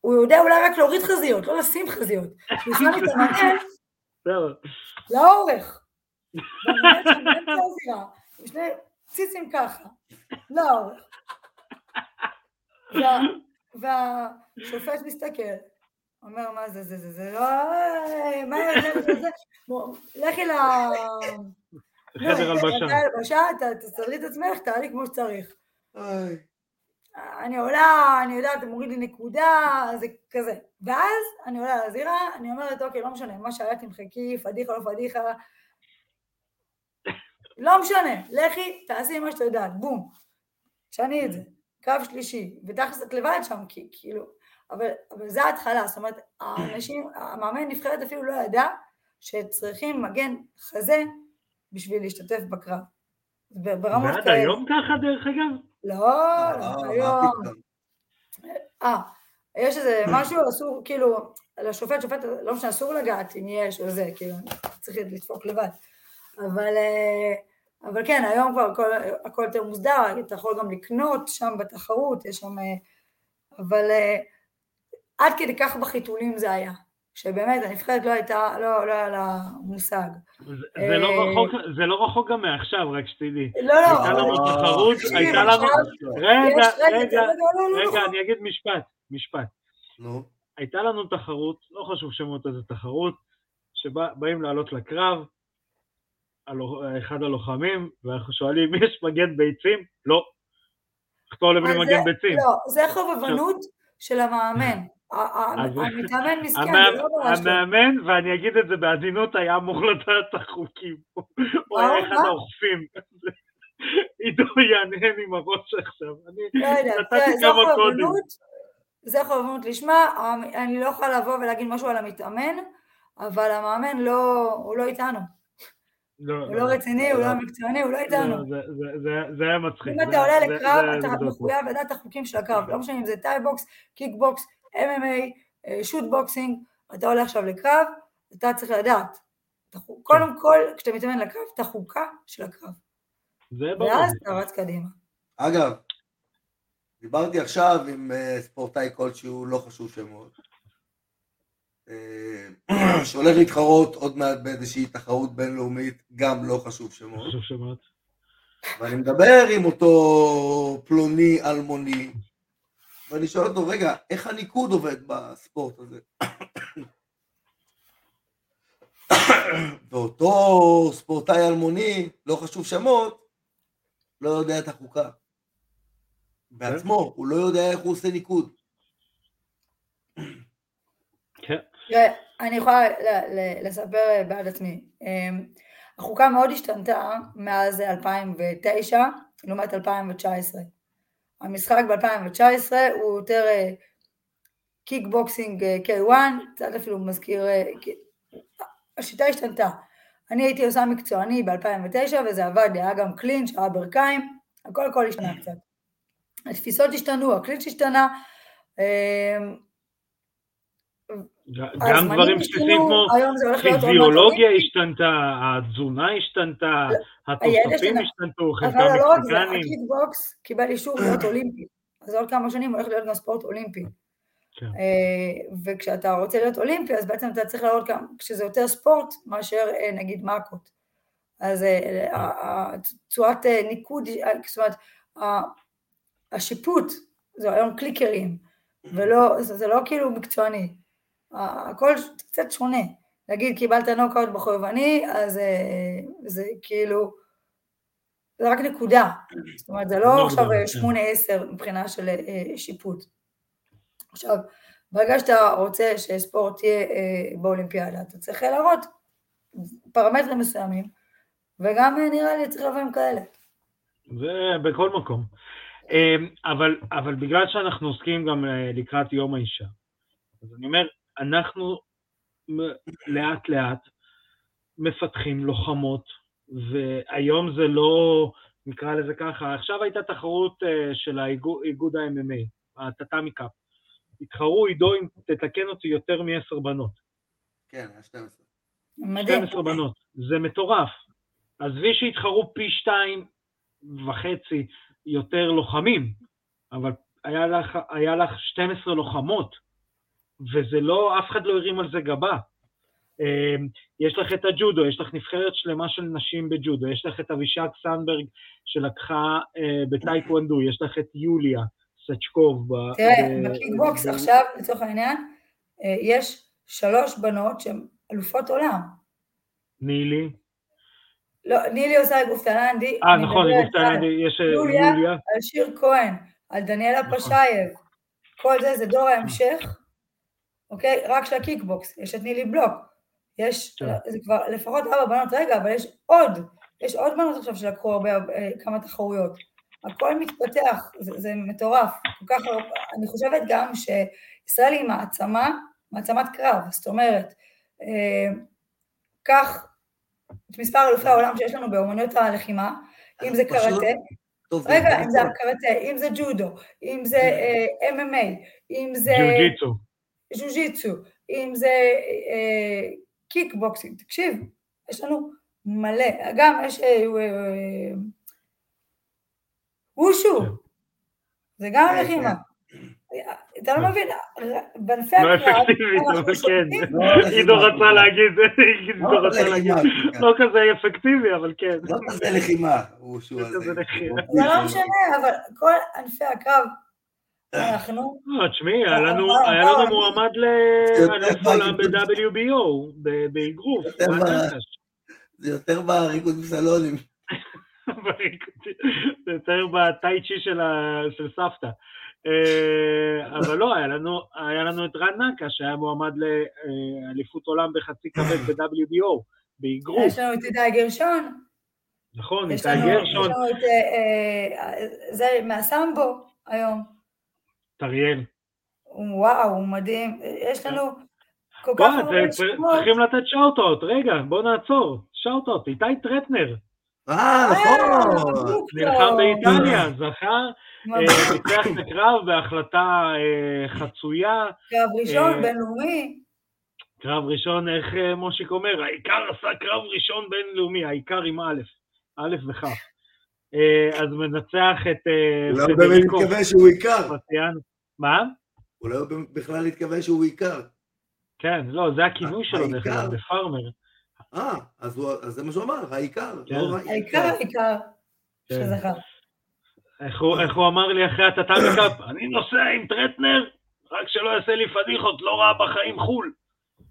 הוא יודע אולי רק להוריד חזיות, לא לשים חזיות. הוא שם לי את המגן. לאורך. עם שני ציצים ככה, לאורך. וה- והשופט מסתכל, אומר, מה זה, זה, זה, זה, לא, אה, מה זה, זה, זה, לכי ל... חדר לא, הלבשה. חדר הלבשה, תסדרי את עצמך, תעלי כמו שצריך. אני עולה, אני יודעת, אתה מוריד לי נקודה, זה כזה. ואז אני עולה לזירה, אני אומרת, אוקיי, לא משנה, מה שהיה תמחקי, פדיחה, לא פדיחה. לא משנה, לכי, תעשי מה שאת יודעת, בום. תשני את זה. קו שלישי, ותכלס את לבד שם, כי, כאילו, אבל, אבל זה ההתחלה, זאת אומרת, האנשים, המאמן נבחרת אפילו לא ידע שצריכים מגן חזה בשביל להשתתף בקרב. ברמות ועד כאלה. היום ככה דרך אגב? לא, אה, לא, מה היום. אה, יש איזה משהו אסור, כאילו, לשופט, שופט, לא משנה, אסור לגעת אם יש או זה, כאילו, צריך לדפוק לבד. אבל, אה, אבל כן, היום כבר הכל, הכל יותר מוסדר, אתה יכול גם לקנות שם בתחרות, יש שם... אה, אבל עד כדי כך בחיתולים זה היה, שבאמת הנבחרת לא הייתה, לא, לא היה לה מושג. זה- זה לא אה, רחוק- זה לא רחוק גם מעכשיו, רק שתדעי. לא, לא, הייתה לנו תחרות, תקשיב, הייתה לנו... רגע, רגע, לא, לא, לא, רגע, אני אגיד משפט, משפט. נו. הייתה לנו תחרות, לא חשוב שמות איזה תחרות, שבאים לעלות לקרב, אחד הלוחמים, ואנחנו שואלים, יש מגן ביצים? לא. תחתור לבלי אז מגן זה- ביצים. לא, זה חובבנות של המאמן. המתאמן מסכן, זה לא שלו. המאמן, ואני אגיד את זה בעדינות, היה אמור לדעת את החוקים. הוא היה אה, אחד מה? האוכפים. עידו יענהן עם הראש עכשיו. אני לא נתתי כמה קודים. זה חובבנות לשמה, אני לא יכולה לבוא ולהגיד משהו על המתאמן, אבל המאמן לא, הוא לא איתנו. הוא לא רציני, הוא לא מקצועני, הוא לא איתנו. לא, זה- זה- זה- זה היה מצחיק. אם זה- אתה עולה זה- לקרב, זה אתה. מחויב לדעת החוקים של הקרב, לא משנה אם זה Thai box, kick box, MMA, shoot boxing, אתה עולה עכשיו לקרב, אתה צריך לדעת. קודם כל, כשאתה מתאמן לקרב, את החוקה של הקרב. זה ברור. ואז אתה רץ קדימה. אגב, דיברתי עכשיו עם אה, ספורטאי כלשהו, לא חשוב שמות, אה, שהולך להתחרות עוד מעט באיזושהי תחרות בינלאומית, גם לא חשוב שמות, חשוב שמות. ואני מדבר עם אותו פלוני אלמוני, ואני שואל אותו, רגע, איך הניקוד עובד בספורט הזה? ואותו ספורטאי אלמוני, לא חשוב שמות, לא יודע את החוקה. בעצמו, הוא לא יודע איך הוא עושה ניקוד. כן. אני יכולה לספר בעד עצמי. אמ, החוקה מאוד השתנתה מאז 2009 לעומת 2019. המשחק ב-2019 הוא יותר אה, קיקבוקסינג אה, K1, קצת אפילו מזכיר, אה, השיטה השתנתה. אני הייתי עושה מקצועני ב-2009 וזה עבד היה גם clinch, היה ברכיים, הכל הכל השתנה קצת. התפיסות השתנו, ה clinch השתנה, אמ, גם דברים בסיסיים כמו עוד מעט פיזיולוגיה. השתנתה, התזונה השתנתה, הידע התוספים. השתנתו, אבל חלקם לא רק זה, מקסיקנים. הקיקבוקס קיבל אישור להיות אולימפי. אז עוד כמה שנים הולך להיות גם ספורט אולימפי. כן. אה, וכשאתה רוצה להיות אולימפי, אז בעצם אתה צריך להראות גם, כשזה יותר ספורט מאשר אה, נגיד מאקות. אז אה, צורת ניקוד, זאת אומרת, השיפוט, זה היום קליקרים, ולא, זה לא כאילו מקצועני. הכל קצת שונה. נגיד קיבלת נוקאוט בחובבני, אז זה כאילו, זה רק נקודה. זאת אומרת, זה לא עכשיו 8-10 כן. מבחינה של שיפוט. עכשיו, ברגע שאתה רוצה שספורט יהיה אה, באולימפיאדה, אתה צריך להראות פרמטרים מסוימים, וגם אה, נראה לי צריך לבוא עם כאלה. זה בכל מקום. אה, אבל, אבל בגלל שאנחנו עוסקים גם אה, לקראת יום האישה, אז אני אומר, אנחנו לאט לאט מפתחים לוחמות, והיום זה לא, נקרא לזה ככה, עכשיו הייתה תחרות אה, של האיגוד ה-MMA, הטאטאמי קאפ. התחרו עידו, אם תתקן אותי, יותר מעשר בנות. כן, היה 12. מדהים. 12 בנות, זה מטורף. עזבי שהתחרו פי שתיים וחצי יותר לוחמים, אבל היה לך, היה לך 12 לוחמות, וזה לא, אף אחד לא הרים על זה גבה. אמ, יש לך את הג'ודו, יש לך נבחרת שלמה של נשים בג'ודו, יש לך את אבישג סנברג שלקחה אה, בטייקוונדו, יש לך את יוליה, סצ'קוב. תראה, בקיקבוקס עכשיו, לצורך העניין, אה, יש שלוש בנות שהן אלופות עולם. נילי. לא, נילי עושה אגרוף תאילנדי. אה, נכון, אגרוף תאילנדי, יש אה, יוליה. על שיר כהן, על דניאלה נכון. פשייב. כל זה זה דור ההמשך, אוקיי? רק של הקיקבוקס. יש את נילי בלוק. יש, כן. זה כבר לפחות ארבע בנות, רגע, אבל יש עוד. יש עוד בנות עכשיו שלקחו הרבה, אה, כמה תחרויות. הכל מתפתח, זה, זה מטורף, כל כך הרבה, אני חושבת גם שישראל היא מעצמה, מעצמת קרב, זאת אומרת, אה, קח את מספר אלופי העולם שיש לנו באומנויות הלחימה, אם זה קראטה, רגע, אם זה קראטה, אם זה ג'ודו, אם זה אה, MMA, אם זה... ג'ו-ג'יצו. ג'ו-ג'יצו, אם זה אה, קיקבוקסינג, תקשיב, יש לנו מלא, גם יש... וושו, כן. זה גם כן, לחימה. כן. אתה לא מבין, בענפי הקרב, לא אפקטיבי, כן, עידו רצה להגיד, עידו לא רצה להגיד, לא כזה אפקטיבי, אבל כן. לא כזה לחימה, וושו הזה. זה לא משנה, אבל כל ענפי הקרב, אנחנו... תשמעי, היה לנו מועמד לעולם ב-WBO, באגרוף. זה יותר בריקוד בסלונים. זה יותר בטאי-צ'י של, של סבתא. אה, אבל לא, היה לנו, היה לנו את רן נקה שהיה מועמד לאליפות עולם בחצי כבד ב-WBO, באגרוף. יש לנו את איתי גרשון. נכון, איתי גרשון. יש לנו את, אה, אה, זה מהסמבו היום. טריאל. וואו, הוא מדהים. יש לנו כל כך הרבה שמות. צריכים לתת shout-out, רגע, בוא נעצור. shout-out, איתי טרטנר. אה, נכון. נלחם באיטליה, זכה, ניצח את הקרב בהחלטה חצויה. קרב ראשון, בינלאומי. קרב ראשון, איך מושיק אומר, העיקר עשה קרב ראשון בינלאומי, האיכר עם א', א' וכ'. אז מנצח את לא באמת התכוון שהוא איכר. מה? הוא לא בכלל התכוון שהוא איכר. כן, לא, זה הכינוי שלו, דרך אגב, ב farmer. אה, אז, אז זה מה שהוא אמר, העיקר. כן. לא העיקר, העיקר, כן. שזכר. איך הוא, איך הוא אמר לי אחרי ה Tatami Cup, אני נוסע עם טרטנר, רק שלא יעשה לי פדיחות, לא ראה בחיים חו"ל.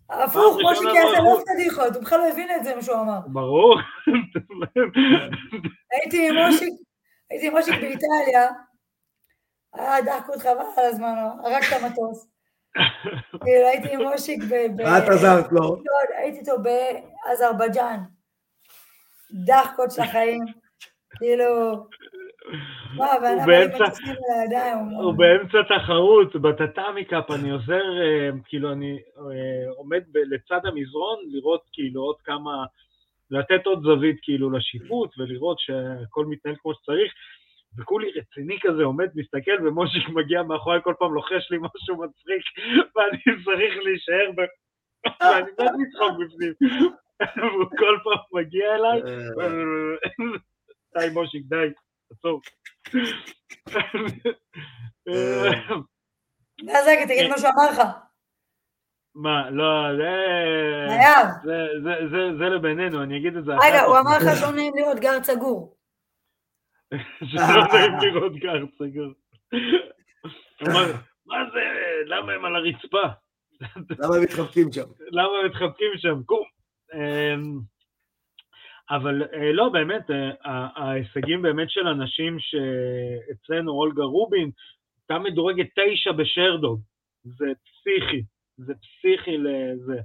הפוך, מושיק יעשה לא פדיחות, הוא בכלל לא הבין את זה, מה שהוא אמר. ברור. הייתי עם מושיק, הייתי באיטליה, היה דחקות חבל על הזמן, רק את המטוס. כאילו, הייתי עם מושיק ב... מה את עזרת לו? הייתי איתו באזרבייג'אן. דחקות של החיים. כאילו... הוא באמצע תחרות, בטאטאמי קאפ, אני עוזר, אה, כאילו אני אה, עומד לצד המזרון, לראות כאילו עוד כמה, לתת עוד זווית כאילו לשיפוט ולראות שהכל מתנהל כמו שצריך, וכולי רציני כזה עומד, מסתכל, ומושיק מגיע מאחורי כל פעם לוחש לי משהו מצחיק, ואני צריך להישאר ב... ואני מת לצחוק בפנים. והוא כל פעם מגיע אליי, אה. די מושיק, די, עצור. ואז רגע, תגיד מה שהוא אמר לך. מה, לא, זה... חייב. זה, זה, זה, זה לבינינו, אני אגיד את זה רגע, אחר הוא כך. אמר לך שלא נעים לראות גר סגור. שלא נעים לראות גר סגור. מה זה, למה הם על הרצפה? למה הם מתחבקים שם? למה הם מתחבקים שם? קום. אמ, אבל אה, לא, באמת, אה, ההישגים באמת של אנשים שאצלנו, אולגה רובין, הייתה מדורגת תשע בשרדוג. זה פסיכי, זה פסיכי לזה.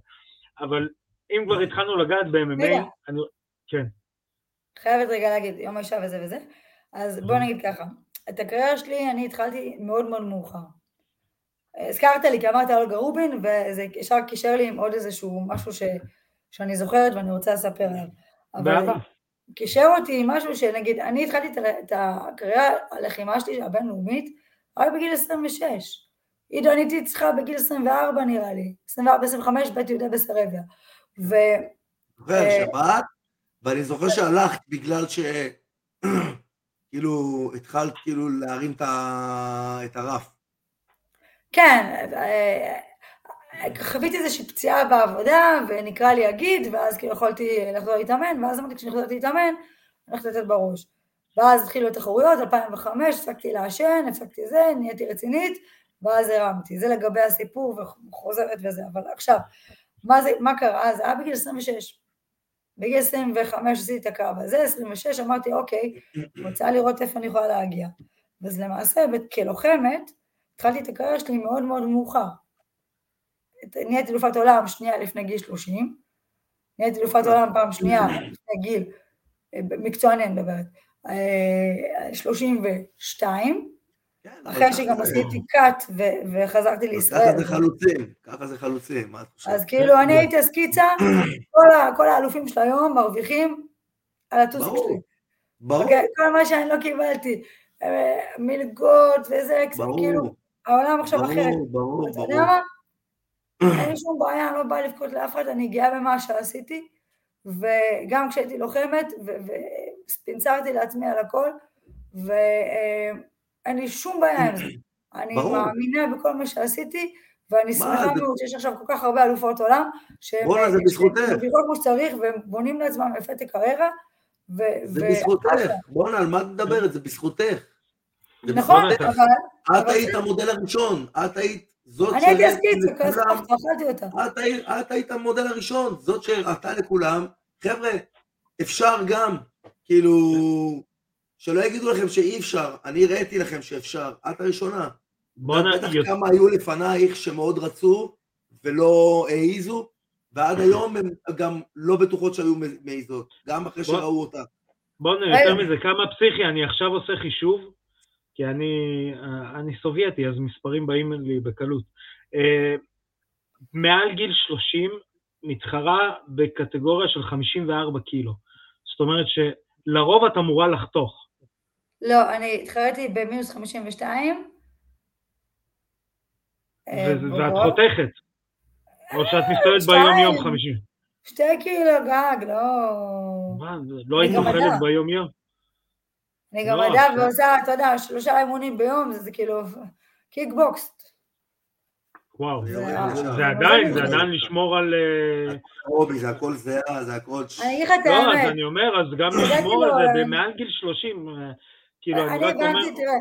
אבל אם כבר התחלנו לגעת ב-MMA. אני... כן. חייבת רגע להגיד, יום האישה וזה וזה. אז בוא נגיד ככה, את הקריירה שלי אני התחלתי מאוד מאוד מאוחר. הזכרת לי כי אמרת אולגה רובין, וזה ישר קישר לי עם עוד איזשהו משהו ש, שאני זוכרת ואני רוצה לספר עליו. אבל. קישר אותי עם משהו שנגיד, אני התחלתי את הקריירה הלחימה שלי הבינלאומית רק בגיל 26. עידו, אני הייתי צריכה בגיל 24 נראה לי, 24-25 בית יהודה בסרביה. ו... זוכר, אה, שבת, ואני זוכר שהלכת בגלל ש... כאילו, התחלת כאילו להרים את הרף. כן, אה, חוויתי איזושהי פציעה בעבודה, ונקרא לי הגיד, ואז כאילו יכולתי לחזור להתאמן, ואז אמרתי חוזרת להתאמן, אני הולכת לתת בראש. ואז התחילו התחרויות, 2005, הפסקתי לעשן, הפסקתי זה, נהייתי רצינית, ואז הרמתי. זה לגבי הסיפור, וחוזרת וזה. אבל עכשיו, מה, זה, מה קרה? זה היה בגיל 26. בגיל 25 עשיתי את הקרב הזה, 26 אמרתי, אוקיי, רוצה לראות איפה אני יכולה להגיע. אז למעשה, כלוחמת, התחלתי את הקריירה שלי מאוד מאוד מאוחר. נהייתי אלופת עולם שנייה לפני גיל 30, נהייתי אלופת עולם פעם שנייה לפני גיל, מקצועני אני מדברת, אה, 32, כן, אבל אחרי ככה שגם עשיתי קאט וחזרתי לישראל. ככה זה חלוצים, ככה זה חלוצים, מה את חושבת? אז כאילו אני הייתי הסקיצה, כל, האלופים של היום מרוויחים על הטוסיק ברור, שלי. ברור, אוקיי? כל מה שאני לא קיבלתי, אה, מלגות וזה, כאילו, ברור, העולם עכשיו אחרת. ברור, ברור, אתה יודע ברור. מה? אין לי שום בעיה, אני לא באה לבכות לאף אחד, אני גאה במה שעשיתי, וגם כשהייתי לוחמת, וספינצרתי לעצמי על הכל, ואין לי שום בעיה עם זה. אני ברור. מאמינה בכל מה שעשיתי, ואני שמחה מאוד שיש עכשיו כל כך הרבה אלופות עולם, שהן בזכותך. מרוויחות כמו שצריך, והם בונים לעצמם יפה את הקריירה, ו... זה ו- בזכותך, בואנה, על מה את מדברת? זה בזכותך. נכון. אבל את היית המודל הראשון, את היית זאת אני הייתי הסקיצה, אותה. את היית- את היית המודל הראשון, זאת שהראתה לכולם, חבר'ה, אפשר גם, כאילו, שלא יגידו לכם שאי אפשר, אני הראיתי לכם שאפשר, את הראשונה. בואנה, בטח יוצ- כמה היו לפנייך שמאוד רצו ולא העיזו, ועד היום הן גם לא בטוחות שהיו מעיזות, גם אחרי בוא- שראו אותה. בואנה, רגע. יותר מזה, כמה פסיכי, אני עכשיו עושה חישוב, כי אני, אה, אני סובייטי, אז מספרים באים לי בקלות. אה, מעל גיל 30 מתחרה בקטגוריה של 54 קילו. זאת אומרת שלרוב את אמורה לחתוך. לא, אני התחרתי במינוס 52. אה, ו- ואת. חותכת. או שאת מסתובבת שתיים. ביום יום 50. שתי קילו גג, לא... מה, לא היית אוכלת מדע. ביום יום? אני גם לא, עכשיו- ועושה, אתה יודע, שלושה אימונים ביום, זה זה כאילו קיקבוקס. וואו. זה. זה עדיין, זה זה- עדיין לשמור על... אה, רובי, זה הכל זהה, זה הכל... אני אגיד לך את לא, אז האמת, אני אומר, אז גם לשמור על זה במעל גיל 30, אה, כאילו, אני אני רק אומר... הבנתי, תראה,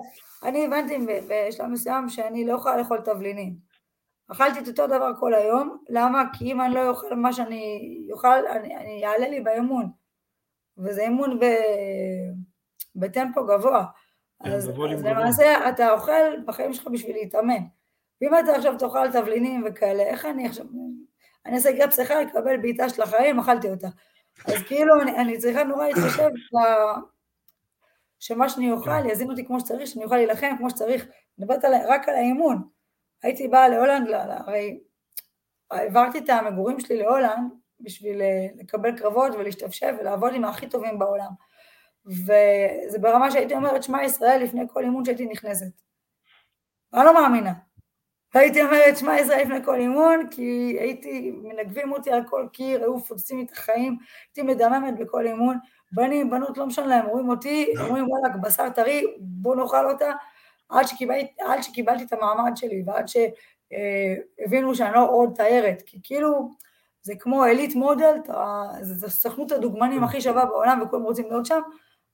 אני הבנתי בשלב מסוים שאני לא יכולה לאכול תבלינים. אכלתי את אותו דבר כל היום, למה? כי אם אני לא אוכל מה שאני אוכל, אני, אני יעלה לי באימון. וזה אימון ב, בטמפו גבוה. כן, אז, אז. למעשה אתה אוכל בחיים שלך בשביל להתאמן. ואם אתה עכשיו תאכל תבלינים וכאלה, איך אני עכשיו... אני אעשה גרפס אחד, אקבל בעיטה של החיים, אכלתי אותה. אז כאילו אני, אני צריכה נורא להתחשב שמה שאני אוכל יזין אותי כמו שצריך, שאני אוכל להילחם כמו שצריך. אני מדברת רק על האימון. הייתי באה להולנד, ל- ל- הרי העברתי את המגורים שלי להולנד בשביל אה, לקבל קרבות ולהשתפשף ולעבוד עם הכי טובים בעולם. וזה ברמה שהייתי אומרת, שמע ישראל לפני כל אימון שהייתי נכנסת. אני לא מאמינה. והייתי אומרת, שמע ישראל לפני כל אימון, כי הייתי, מנגבים אותי על כל קיר, היו מפוצצים לי את החיים, הייתי מדממת בכל אימון, בנים, בנות, לא משנה להם, רואים אותי, אומרים וואלכ, בשר טרי, בוא נאכל אותה, עד שקיבלתי, עד שקיבלתי את המעמד שלי ועד שהבינו שאני לא עוד תיירת, כי כאילו זה כמו Elite Model, זה סוכנות הדוגמנים הכי שווה בעולם וכולם רוצים להיות שם,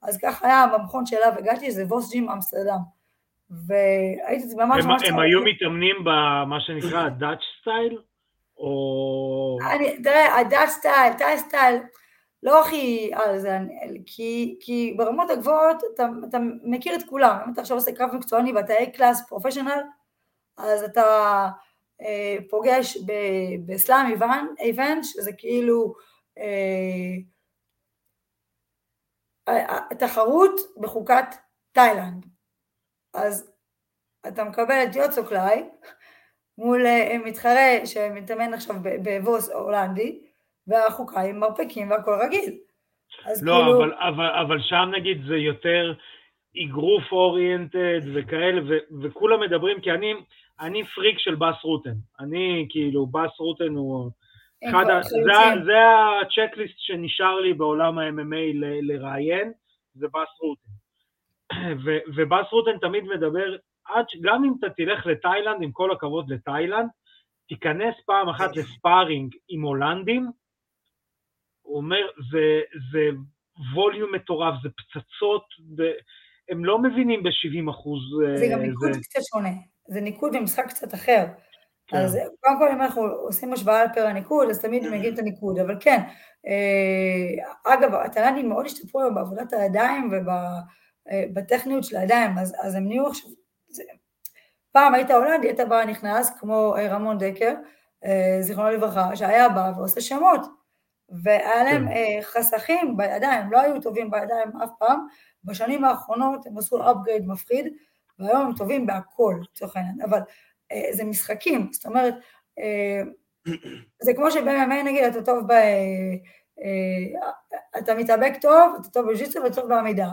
אז ככה היה במכון שאליו הגעתי, זה Vos Gym אמסטרדם. והייתי ממש ממש... הם היו מתאמנים במה שנקרא Dutch style? או... תראה, ה Dutch style, Thai style, לא הכי על זה, כי, כי ברמות הגבוהות אתה, אתה מכיר את כולם, אם אתה עכשיו עושה קרב מקצועני ואתה A-קלאס פרופשיונל, אז אתה אה, פוגש בסלאם איבנט, שזה כאילו אה, תחרות בחוקת תאילנד. אז אתה מקבל את יוצוקלאי מול אה, מתחרה שמתאמן עכשיו בבוס הולנדי, והחוקה עם מרפקים והכל רגיל. לא, כאילו... אבל, אבל, אבל שם נגיד זה יותר אגרוף אוריינטד וכאלה, ו, וכולם מדברים, כי אני, אני פריק של בס רוטן. אני, כאילו, בס רוטן הוא... אחד ה... זה, זה הצ'קליסט שנשאר לי בעולם ה-MMA ל, לראיין, זה בס רוטן. ו, ובס רוטן תמיד מדבר, עד, גם אם אתה תלך לתאילנד, עם כל הכבוד לתאילנד, תיכנס פעם אחת לספארינג עם הולנדים, הוא אומר, זה, זה ווליום מטורף, זה פצצות, הם לא מבינים ב-70 אחוז. אה, זה גם ניקוד זה... קצת שונה, זה ניקוד במשחק קצת אחר. כן. אז קודם כל, אם אנחנו עושים השוואה על פר הניקוד, אז תמיד מגיעים את הניקוד, אבל כן, אה, אגב, התאילנדים מאוד השתפרו היום בעבודת הידיים ובטכניות אה, של הידיים, אז, אז הם נהיו עכשיו, זה, פעם היית הולנדי, היית בא נכנס, כמו רמון דקר, זיכרונו לברכה, שהיה בא ועושה שמות. והיה להם כן. אה, חסכים בידיים, לא היו טובים בידיים אף פעם, בשנים האחרונות הם עשו upgrade מפחיד, והיום הם טובים בהכל, לצורך העניין, אבל אה, זה משחקים, זאת אומרת, אה, זה כמו שב-MMA נגיד אתה טוב ב... אתה מתאבק טוב, אתה טוב בג'יצו ואתה טוב בעמידה,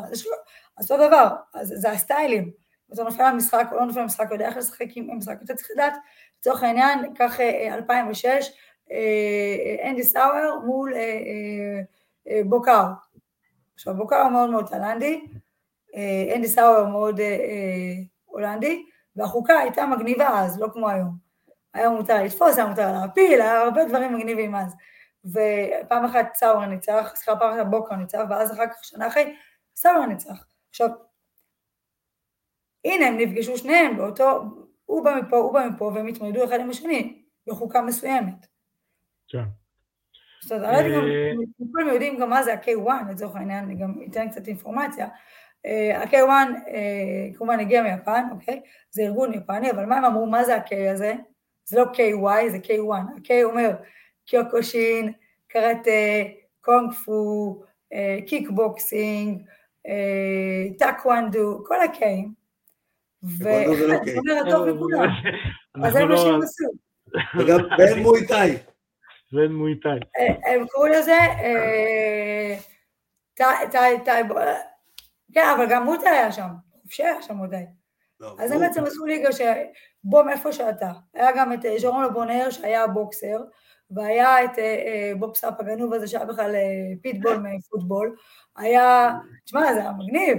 אז אותו דבר, אז זה הסטיילים, אתה נופל במשחק או לא נופל במשחק, יודע איך לשחק עם משחק, אתה צריך לדעת, לצורך העניין, קח 2006, אה, אנדי סאואר מול אה, אה, בוקר. עכשיו בוקר מאוד מאוד תלנדי, אנדי סאואר מאוד הולנדי, והחוקה הייתה מגניבה אז, לא כמו היום. היום מותר לתפוס, היה מותר להפיל, היה הרבה דברים מגניבים אז. ופעם אחת סאואר ניצח, סליחה, פעם אחת בוקר ניצח, ואז אחר כך, שנה אחרי, סאואר ניצח. עכשיו, הנה הם נפגשו שניהם באותו, הוא בא מפה, הוא בא מפה, והם התמודדו אחד עם השני בחוקה מסוימת. כן. זאת אומרת, אה, כולם יודעים גם מה זה ה-K1, לצורך העניין, אני גם אתן קצת אינפורמציה. אה, ה-K1 אה, כמובן הגיע מיפן, אוקיי? זה ארגון יפני, אבל מה הם אמרו, מה זה ה-K הזה? זה לא KY, זה K1. ה-K אומר קיוקושין, קראטה, קונג פו, קיקבוקסינג, טאקוונדו, כל ה-K'ים. ואחד, זה אומר הטוב מכולם. אז זה מה שהם לא- עשו. וגם בן מויטאי. זה מויטאי. אה, הם קראו לזה טאי, טאי, כן, אבל גם מוטאי היה שם, חופשי היה שם מוטאי. לא, אז הם בעצם עשו ליגה שבוא מאיפה שאתה. היה גם את אה, ז'רון לבונר שהיה בוקסר, והיה את אה, בוב סאפ הגנוב הזה שהיה בכלל פיטבול מפוטבול. היה, תשמע, זה היה מגניב.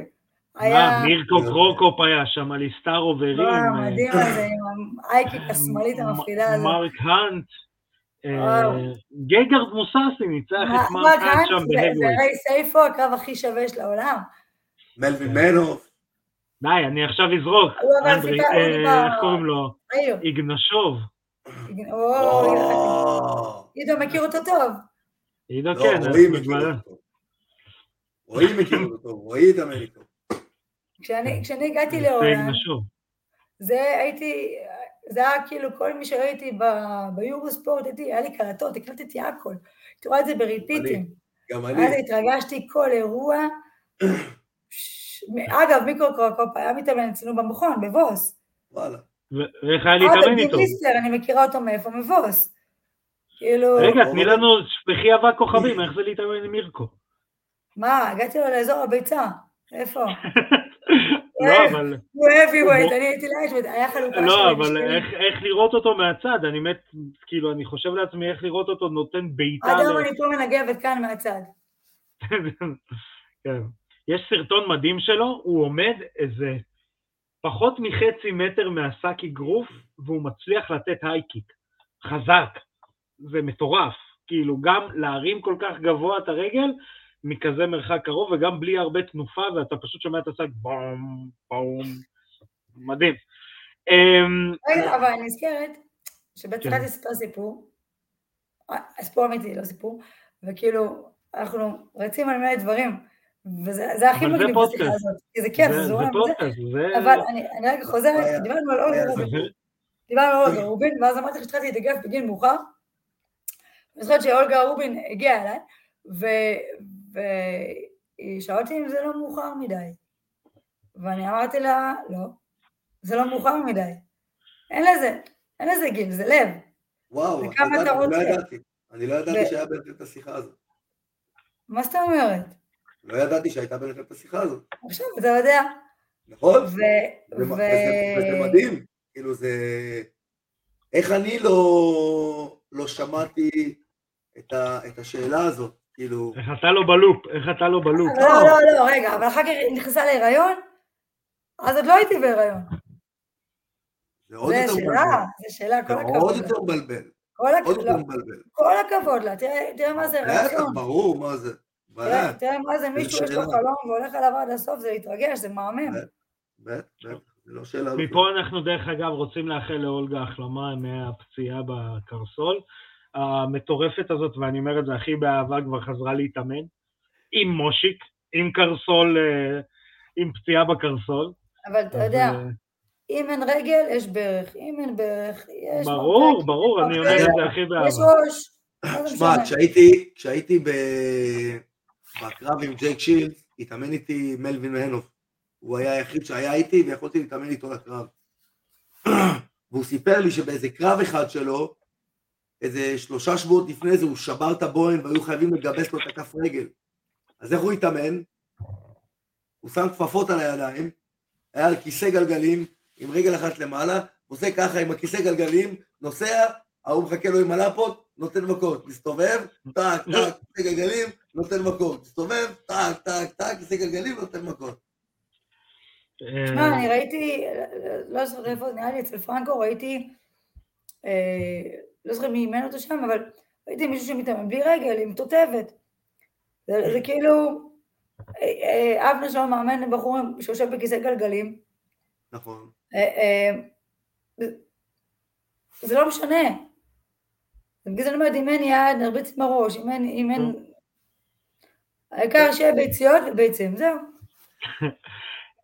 היה... מירקו קרוקופ היה שם, אליסטר אוברים. מדהים הזה, עם ה high kick השמאלית המפחידה הזאת. מרק האנט. אה, גגארד מוסאסי ניצח את מרק האנט שם בהגווי. זה ריי סייפו, הקרב הכי שווה של העולם. מלווין מנוף. די, אני עכשיו אזרוק. אנדרי, אה, איך קוראים לו? איגנשוב. עידו מכיר אותו טוב. עידו לא, כן, רועי מכיר אותו. רועי מכיר אותו טוב, רועי את אמריקו. כשאני הגעתי לעולם, זה הייתי, זה היה כאילו כל מי שראיתי ביורו ספורט, הייתי, היה לי קלטות, הקלטתי הכל. הייתי רואה את זה בריפיטים. גם אני. אז התרגשתי כל אירוע. אגב, מיקרו קרוקופ היה מתאמן אצלנו במכון, בבוס. וואלה. ואיך היה להתאמן איתו? אני מכירה אותו מאיפה? מ Vos. כאילו... רגע, תני לנו שפכי אבק כוכבים, איך זה להתאמן עם מירקו? מה, הגעתי לו לאזור הביצה, איפה? לא, אבל... הוא heavyweight, אני הייתי lightweight, היה חלוקה לא, אבל איך לראות אותו מהצד, אני מת, כאילו, אני חושב לעצמי איך לראות אותו נותן בעיטה... עד היום אני פה מנגבת כאן מהצד. כן. יש סרטון מדהים שלו, הוא עומד איזה פחות מחצי מטר מהסאק אגרוף, והוא מצליח לתת הייקיק. חזק. זה מטורף. כאילו, גם להרים כל כך גבוה את הרגל, מכזה מרחק קרוב, וגם בלי הרבה תנופה, ואתה פשוט שומע את הסאק בום, בום. מדהים. אמ, רגע, אבל אני נזכרת שבתחילת כן. לספר סיפור, אה, סיפור אמיתי, לא סיפור, וכאילו, אנחנו רצים על מלא דברים, וזה זה הכי מגניב בשיחה. הזאת, כי זה כיף, זה- זורם. אבל אני אני רגע חוזרת. דיברנו על אולגה רובין, דיברנו על אולגה רובין, ואז אמרתי לך שהתחלתי להתאגף בגיל מאוחר, אני זוכרת שאולגה רובין הגיעה אליי, ו- והיא שאלה אותי אם זה לא מאוחר מדי, ואני אמרתי לה, לא, זה לא מאוחר מדי, אין לזה, אין לזה גיל, זה לב. וואו, וכמה את יודעת, אתה אני לא? ידעתי. אני לא ידעתי ו- שהיה ביניכם את השיחה הזאת. מה זאת אומרת? לא ידעתי שהייתה ביניכם את השיחה הזאת. עכשיו אתה יודע, נכון? ו... וזה- ו... וזה וזה מדהים. כאילו זה... איך אני לא, לא שמעתי את, ה, את השאלה הזאת? כאילו... איך אתה לא בלופ, איך אתה לא בלופ. לא, לא, לא, רגע, אבל אחר כך היא נכנסה להיריון, אז עוד לא הייתי בהיריון. זה עוד זה יותר מבלבל. זה שאלה, כל עוד הכבוד. יותר מבלבל. עוד הכבוד, יותר לא, מבלבל. כל הכבוד לה, תראה מה זה רצון. ברור, מה זה. תראה מה זה מישהו יש לו. חלום והולך עליו עד הסוף, זה להתרגש, זה מהמם. בטח, לא שאלה. מפה אנחנו דרך אגב רוצים לאחל לאולגה החלמה מהפציעה בקרסול המטורפת הזאת, ואני אומר את זה הכי באהבה, כבר חזרה להתאמן, עם מושיק, עם קרסול, אה, עם פציעה בקרסול. אבל אתה אז, יודע, אה, אם אין רגל, יש ברך, אם אין ברך, יש... ברור, ברור, אני אומר את זה הכי יש באהבה. ראש, מה זה שמע? כשהייתי, כשהייתי ב... בקרב עם ג'ייק שילד, התאמן איתי מלווין הנוף. הוא היה היחיד שהיה איתי ויכולתי להתאמן איתו לקרב. והוא סיפר לי שבאיזה קרב אחד שלו, איזה שלושה שבועות לפני זה הוא שבר את הבוהן והיו חייבים לגבס לו את הכף רגל. אז איך הוא התאמן? הוא שם כפפות על הידיים, היה על כיסא גלגלים עם רגל אחת למעלה, עושה ככה עם הכיסא גלגלים, נוסע, ההוא מחכה לו עם הלפות, נותן מכות, מסתובב, טק, טק, כיסא גלגלים, נותן מכות, מסתובב, טק, טק, טק, כיסא גלגלים, נותן מכות. אה, שמע, אני ראיתי, לא זוכרת איפה, נראה לי אצל פרנקו, ראיתי, אה, לא זוכרת מי אימן אותו שם, אבל ראיתי מישהו שמתאמן בלי רגל, עם תותבת. זה, זה כאילו, אה, אה, אבנר שלו מאמן בחורים שיושב בכיסא גלגלים, נכון. אה, זה- לא משנה. בגלל זה אני אומרת, אם אין יד, נרביץ עם הראש, אם אין... העיקר שיהיה ביציות וביצים, זהו.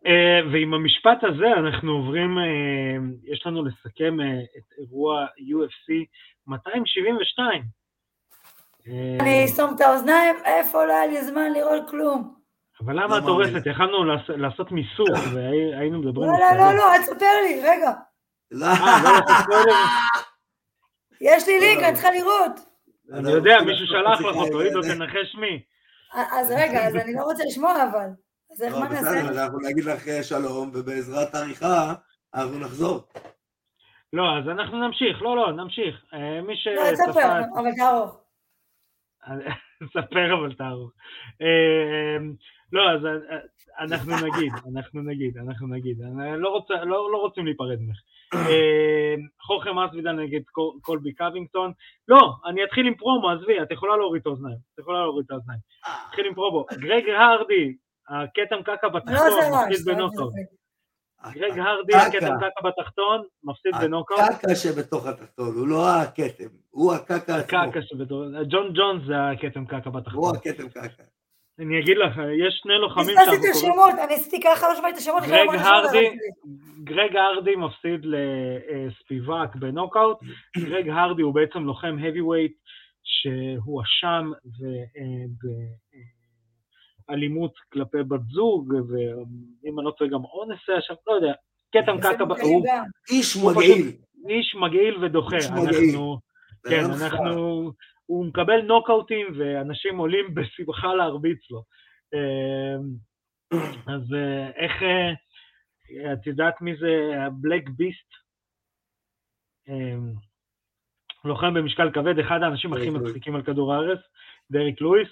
אה, ועם המשפט הזה אנחנו עוברים, אה, יש לנו לסכם אה, את אירוע UFC 272. אה, אני אסתום את האוזניים, איפה לא היה לי זמן לראות כלום. אבל למה לא את הורסת? יכלנו לעש- לעשות מיסוך, והיינו מדברים לא, לא. לא, לא, אל תספר לי, רגע. לא? יש לי לינק, אני צריכה לראות. אני יודע, מישהו שלח לך אותו, עידו, תנחש מי. אז רגע, אז אני לא רוצה לשמוע אבל. אז איך, לא, מה נעשה? בסדר, אנחנו נגיד לך אה, שלום, ובעזרת עריכה אנחנו נחזור. לא, אז אנחנו נמשיך, לא, לא, נמשיך. אה, מי לא, אל תספר. אבל תערוך. ספר אבל תערוך. אה, לא, אז אנחנו נגיד, אנחנו נגיד, אנחנו נגיד. אני לא רוצה- לא לא רוצים להיפרד ממך. חוכם אסוידן נגד קול- קולבי קווינגטון. לא, אני אתחיל עם פרומו, עזבי, את יכולה להוריד את האוזניים. את יכולה להוריד את האוזניים. אתחיל עם פרומו. גרג הרדי, הכתם קקע אני לא בתחתון. מפסיד בנוקאוט. גרג הרדי, הקקע. הכתם קקע בתחתון, מפסיד בנוקאוט. הקקע שבתוך התחתון, הוא לא הכתם, הוא הקקע עצמו. הקקע שבתור... ג'ון ג'ונס זה הכתם קקע הוא בתחתון. הכתם קקע. אני אגיד לך, יש שני לוחמים פספסתי את שאנחנו קוראים... השמות, אני עשיתי ככה, לא שמעתי את השמות. גרג הרדי. גרג הרדי מפסיד לספיבק בנוקאוט, גרג הרדי הוא בעצם לוחם heavyweight שהואשם באלימות כלפי בת זוג, ואם אני לא טועה גם אונס היה שם, לא יודע, כתם קקע, ב- הוא גם. איש מגעיל. איש מגעיל ודוחה, איש מגעיל. כן, לא. אנחנו, הוא מקבל נוקאוטים ואנשים עולים בשמחה להרביץ לו. אה, אז אה, איך, אה, את יודעת מי זה הבלק ביסט? לוחם במשקל כבד, אחד האנשים הכי. מצחיקים על כדור הארץ, דריק לואיס.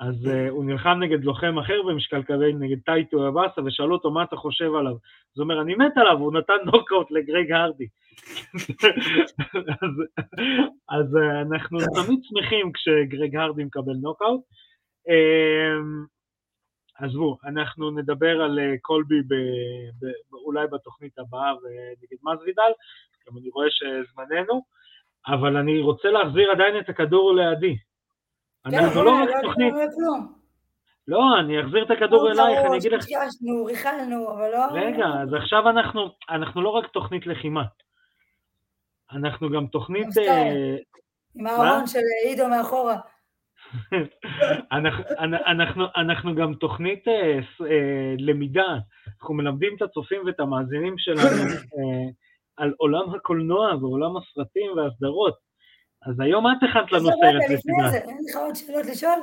אז אה, הוא נלחם נגד לוחם אחר במשקל כבד, נגד טאי טויבאסה, ושאלו אותו מה אתה חושב עליו. אז הוא אומר, אני מת עליו, הוא נתן נוקאוט לגרג הרדי. אז, אז אה, אנחנו תמיד שמחים כשגרג הרדי מקבל נוקאוט. אממ, עזבו, אנחנו נדבר על אה, קולבי ב, ב, אולי בתוכנית הבאה ונגד מאסווידל, גם אני רואה שזמננו, אבל אני רוצה להחזיר עדיין את הכדור לידי. אנחנו לא רק תוכנית... לא, אני אחזיר את הכדור אלייך, אני אגיד לך... קשקשנו, ריכלנו, אבל לא... רגע, אז עכשיו אנחנו, אנחנו לא רק תוכנית לחימה. אנחנו גם תוכנית... עם הארון של עידו מאחורה. אנחנו, אנחנו, אנחנו גם תוכנית אה, אה, למידה, אנחנו מלמדים את הצופים ואת המאזינים שלנו אה, על עולם הקולנוע ועולם הסרטים והסדרות. אז היום את הכנת לנו סרט לסדרה. אין לך עוד שאלות לשאול?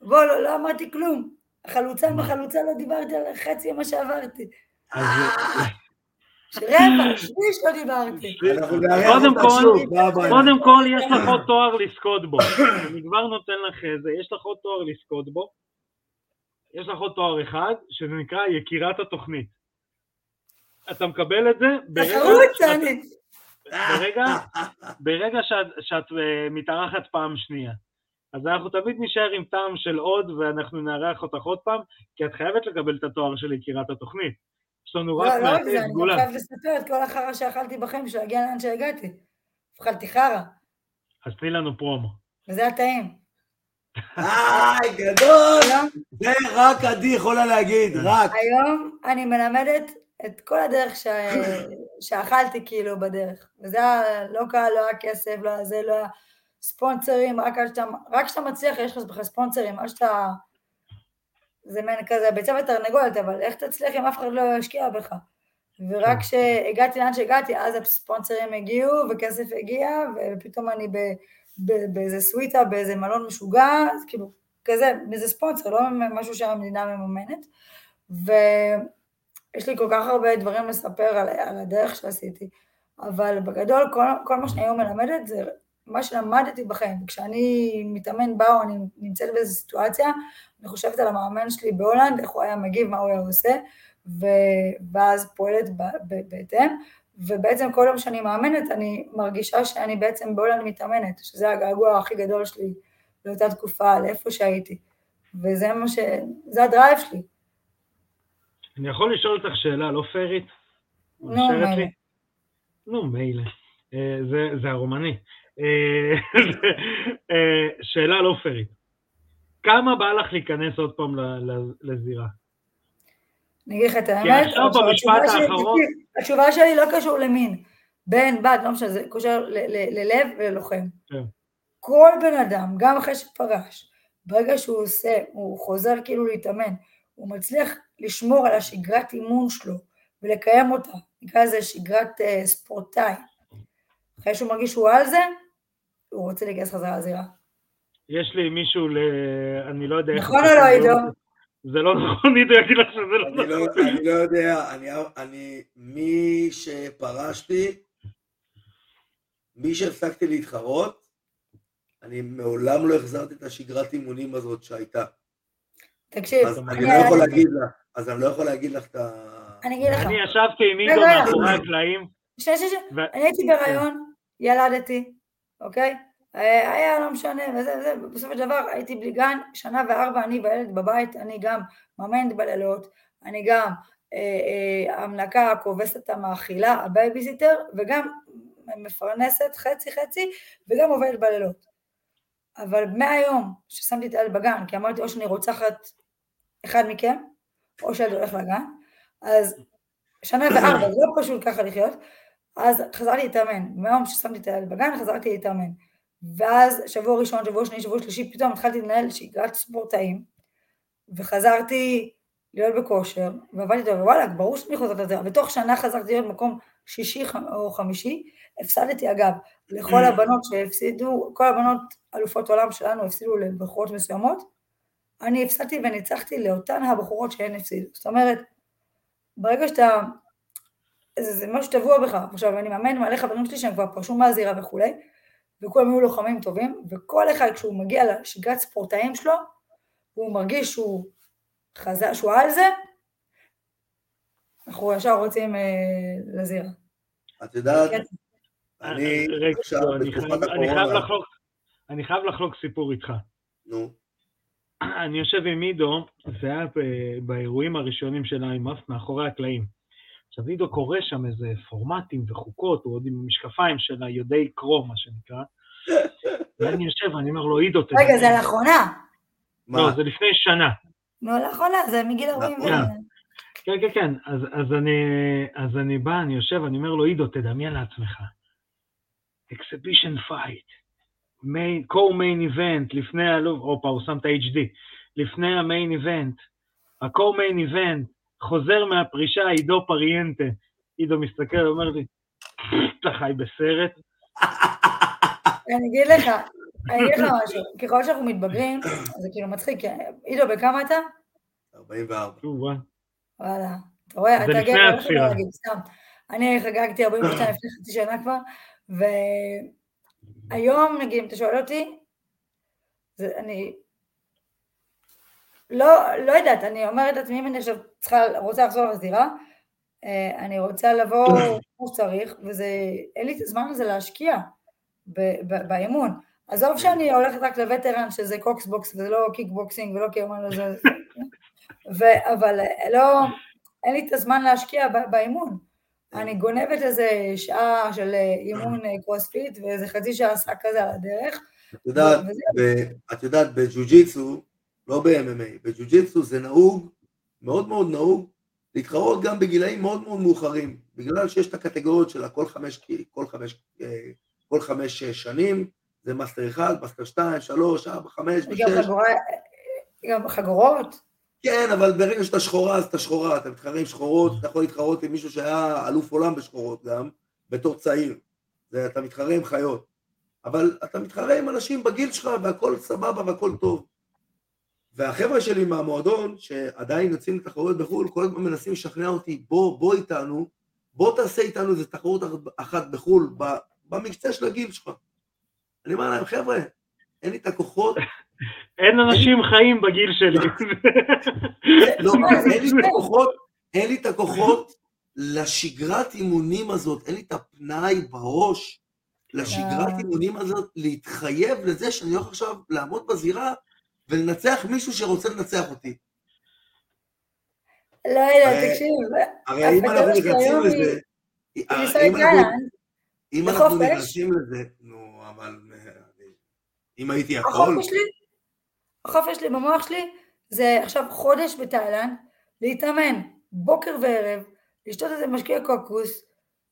בוא, לא, לא אמרתי כלום. חלוצה מחלוצה לא דיברתי על חצי ממה שעברתי. רבע, שליש לא דיברתי. קודם כל, יש לך עוד תואר לזכות בו. אני כבר נותן לך איזה, יש לך עוד תואר לזכות בו. יש לך עוד תואר אחד, שזה נקרא יקירת התוכנית. אתה מקבל את זה ברגע, ברגע שאת, שאת אה, מתארחת פעם שנייה. אז אנחנו תמיד נשאר עם טעם של עוד, ואנחנו נארח אותך עוד פעם, כי את חייבת לקבל את התואר של יקירת התוכנית. יש לנו רק מעטי סגולה. לא, לא, אני חייב לספר את כל החרא שאכלתי בחיים בשביל להגיע לאן שהגעתי. אכלתי חרא. אז תני לנו פרומו. וזה היה טעים. היי, גדול! זה רק עדי יכולה להגיד, רק. היום אני מלמדת את כל הדרך ש... שאכלתי כאילו בדרך. וזה היה לא קל, לא היה כסף, לא היה זה, לא היה ספונסרים, רק כשאתה מצליח יש לך ספונסרים, עד שאתה... זה מעין כזה ביצה ותרנגולת, אבל איך תצליח אם אף אחד לא ישקיע בך? ורק כשהגעתי לאן שהגעתי, אז הספונסרים הגיעו וכסף הגיע, ופתאום אני באיזה סוויטה, באיזה מלון משוגע, אז כאילו, כזה, איזה ספונסר, לא משהו שהמדינה מממנת. ויש לי כל כך הרבה דברים לספר על, על הדרך שעשיתי, אבל בגדול, כל, כל מה שאני היום מלמדת זה מה שלמדתי בחיים. כשאני מתאמן בה או אני נמצאת באיזו סיטואציה, אני חושבת על המאמן שלי בהולנד, איך הוא היה מגיב, מה הוא היה עושה, ו... ואז פועלת בהתאם. ובעצם כל יום שאני מאמנת, אני מרגישה שאני בעצם בהולנד מתאמנת, שזה הגעגוע הכי גדול שלי לאותה תקופה, לאיפה שהייתי. וזה מה ש... זה ה drive שלי. אני יכול לשאול אותך שאלה לא פיירית? נו, מילא. נו, מילא. אה, זה, זה הרומני. אה, אה, שאלה לא פיירית. כמה בא לך להיכנס עוד פעם לזירה? אני אגיד לך את האמת, כי עכשיו במשפט האחרון... התשובה שלי לא קשור למין. בן, בת, לא משנה, זה קושר ללב וללוחם. כן. כל בן אדם, גם אחרי שפרש, ברגע שהוא עושה, הוא חוזר כאילו להתאמן, הוא מצליח לשמור על השגרת אימון שלו ולקיים אותה, נקרא לזה שגרת uh, ספורטאי. אחרי שהוא מרגיש שהוא על זה, הוא רוצה להיכנס חזרה לזירה. יש לי מישהו ל... אני לא יודע איך... נכון או לא, עידו? זה לא נכון, עידו יגיד לך שזה לא נכון. אני לא יודע, אני... מי שפרשתי, מי שהפסקתי להתחרות, אני מעולם לא החזרתי את השגרת אימונים הזאת שהייתה. תקשיב, אז אני לא יכול להגיד לך, אז אני לא יכול להגיד לך את ה... אני אגיד לך. אני ישבתי עם עידו מאחורי הקלעים. שנייה, שנייה, אני הייתי בהיריון, ילדתי, אוקיי? אה, היה לא משנה, וזה וזה, בסופו של דבר הייתי בלי גן, שנה וארבע אני והילד בבית, אני גם מאמנת בלילות, אני גם אה, אה, המנקה, הכובסת המאכילה, הבייביסיטר, וגם מפרנסת חצי חצי, וגם עובדת בלילות. אבל מהיום ששמתי את הילד בגן, כי אמרתי או שאני רוצחת אחד מכם, או שהילד הולך לגן, אז שנה וארבע, זה לא פשוט ככה לחיות, אז חזרתי להתאמן, מהיום ששמתי את הילד בגן חזרתי להתאמן. ואז שבוע ראשון, שבוע שני, שבוע שלישי, פתאום התחלתי לנהל שגרת ספורטאים, וחזרתי להיות בכושר, ועבדתי איתו, ווואלה, ברור שאני חוזרת לזה, בתוך שנה חזרתי להיות מקום שישי או חמישי, הפסדתי אגב לכל הבנות שהפסידו, כל הבנות אלופות עולם שלנו הפסידו לבחורות מסוימות, אני הפסדתי וניצחתי לאותן הבחורות שהן הפסידו. זאת אומרת, ברגע שאתה, זה, זה משהו טבוע בך. עכשיו, אני מאמן מלא חברים שלי שהם כבר פרשו מהזירה וכולי, וכולם היו לוחמים טובים, וכל אחד כשהוא מגיע לשגרת ספורטאים שלו, הוא מרגיש שהוא חזק, שהוא על זה, אנחנו ישר רוצים אה, לזירה. את יודעת, כן. אני רגע, עכשיו לא, אני בתקופת חייב- אני חייב הקורונה, לחלוק- אני חייב לחלוק סיפור איתך. נו, אני יושב עם עידו, זה היה באירועים הראשונים של IMAF, מאחורי הקלעים. עכשיו עידו קורא שם איזה פורמטים וחוקות, הוא עוד עם המשקפיים של היודעי קרוא, מה שנקרא. ואני יושב ואני אומר לו, עידו, תדע. רגע, זה לאחרונה. לא, זה לפני שנה. נו, לאחרונה, זה מגיל 40 ו... לאחרונה. כן, כן, כן. אז, אז, אני, אז אני בא, אני יושב, אני אומר לו, עידו, תדמיין לעצמך. Exhibition fight, main, co-main event, לפני האלוף, הופה, הוא שם את ה-HD, לפני המיין איבנט, ה-co-main event, חוזר מהפרישה, עידו פריאנטה. עידו מסתכל, אומר לי, אתה חי בסרט? אני אגיד לך, אני אגיד לך משהו, ככל שאנחנו מתבגרים, זה כאילו מצחיק, עידו, בכמה אתה? 44. וואה. וואלה, אתה רואה, אתה גבר, לא. אני חגגתי 42 לפני חצי שנה כבר, והיום, נגיד, אם אתה שואל אותי, זה, אני לא, לא יודעת, אני אומרת לעצמי, אם אני עכשיו צריכה, רוצה לחזור לזירה, אה, אני רוצה לבוא כמו שצריך, וזה, אין לי את הזמן הזה להשקיע ב- ב- באימון. עזוב שאני הולכת רק ל veteran, שזה קוקסבוקס וזה לא קיקבוקסינג ולא כאילו, לא זה, ו- אבל לא, אין לי את הזמן להשקיע באימון. אני גונבת איזה שעה של אה, אימון אה, קרוספיט ואיזה חצי שעה שק כזה על הדרך. את יודעת. ב- את יודעת, בג'ו-ג'יצו, לא ב-MMA, בג'ו-ג'יצו זה נהוג, מאוד מאוד נהוג, להתחרות גם בגילאים מאוד מאוד מאוחרים, בגלל שיש את הקטגוריות של כל חמש, כל חמש, אה, כל חמש שנים, זה מאסטר אחד, מאסטר שתיים, שלוש, ארבע, חמש, ושש, גם חגורות. כן, אבל ברגע שאתה שחורה, אז אתה שחורה, אתה מתחרה עם שחורות, אתה יכול להתחרות עם מישהו שהיה אלוף עולם בשחורות גם, בתור צעיר, זה, אתה מתחרה עם חיות, אבל אתה מתחרה עם אנשים בגיל שלך והכל סבבה והכל טוב. והחבר'ה שלי מהמועדון, שעדיין יוצאים לתחרויות בחו"ל, כל הזמן מנסים לשכנע אותי, בוא, בוא איתנו, בוא תעשה איתנו איזה תחרות אחת בחו"ל, במקצה של הגיל שלך. אני אומר להם, חבר'ה, אין לי את הכוחות, אין אנשים חיים בגיל שלי. לא, אין לי את. הכוחות, אין לי את הכוחות לשגרת אימונים הזאת, אין לי את הפנאי בראש לשגרת אה. אימונים הזאת, להתחייב לזה שאני הולך עכשיו לעמוד בזירה ולנצח מישהו שרוצה לנצח אותי. לא הרי- תקשיב, הרי אם אנחנו נכנסים לזה, אה, אם. אנחנו נכנסים לזה, נו, אבל אה, אם הייתי יכול, החופש שלי, החופש שלי במוח שלי זה עכשיו חודש בתאילנד, להתאמן בוקר וערב, לשתות איזה משקיע קוקוס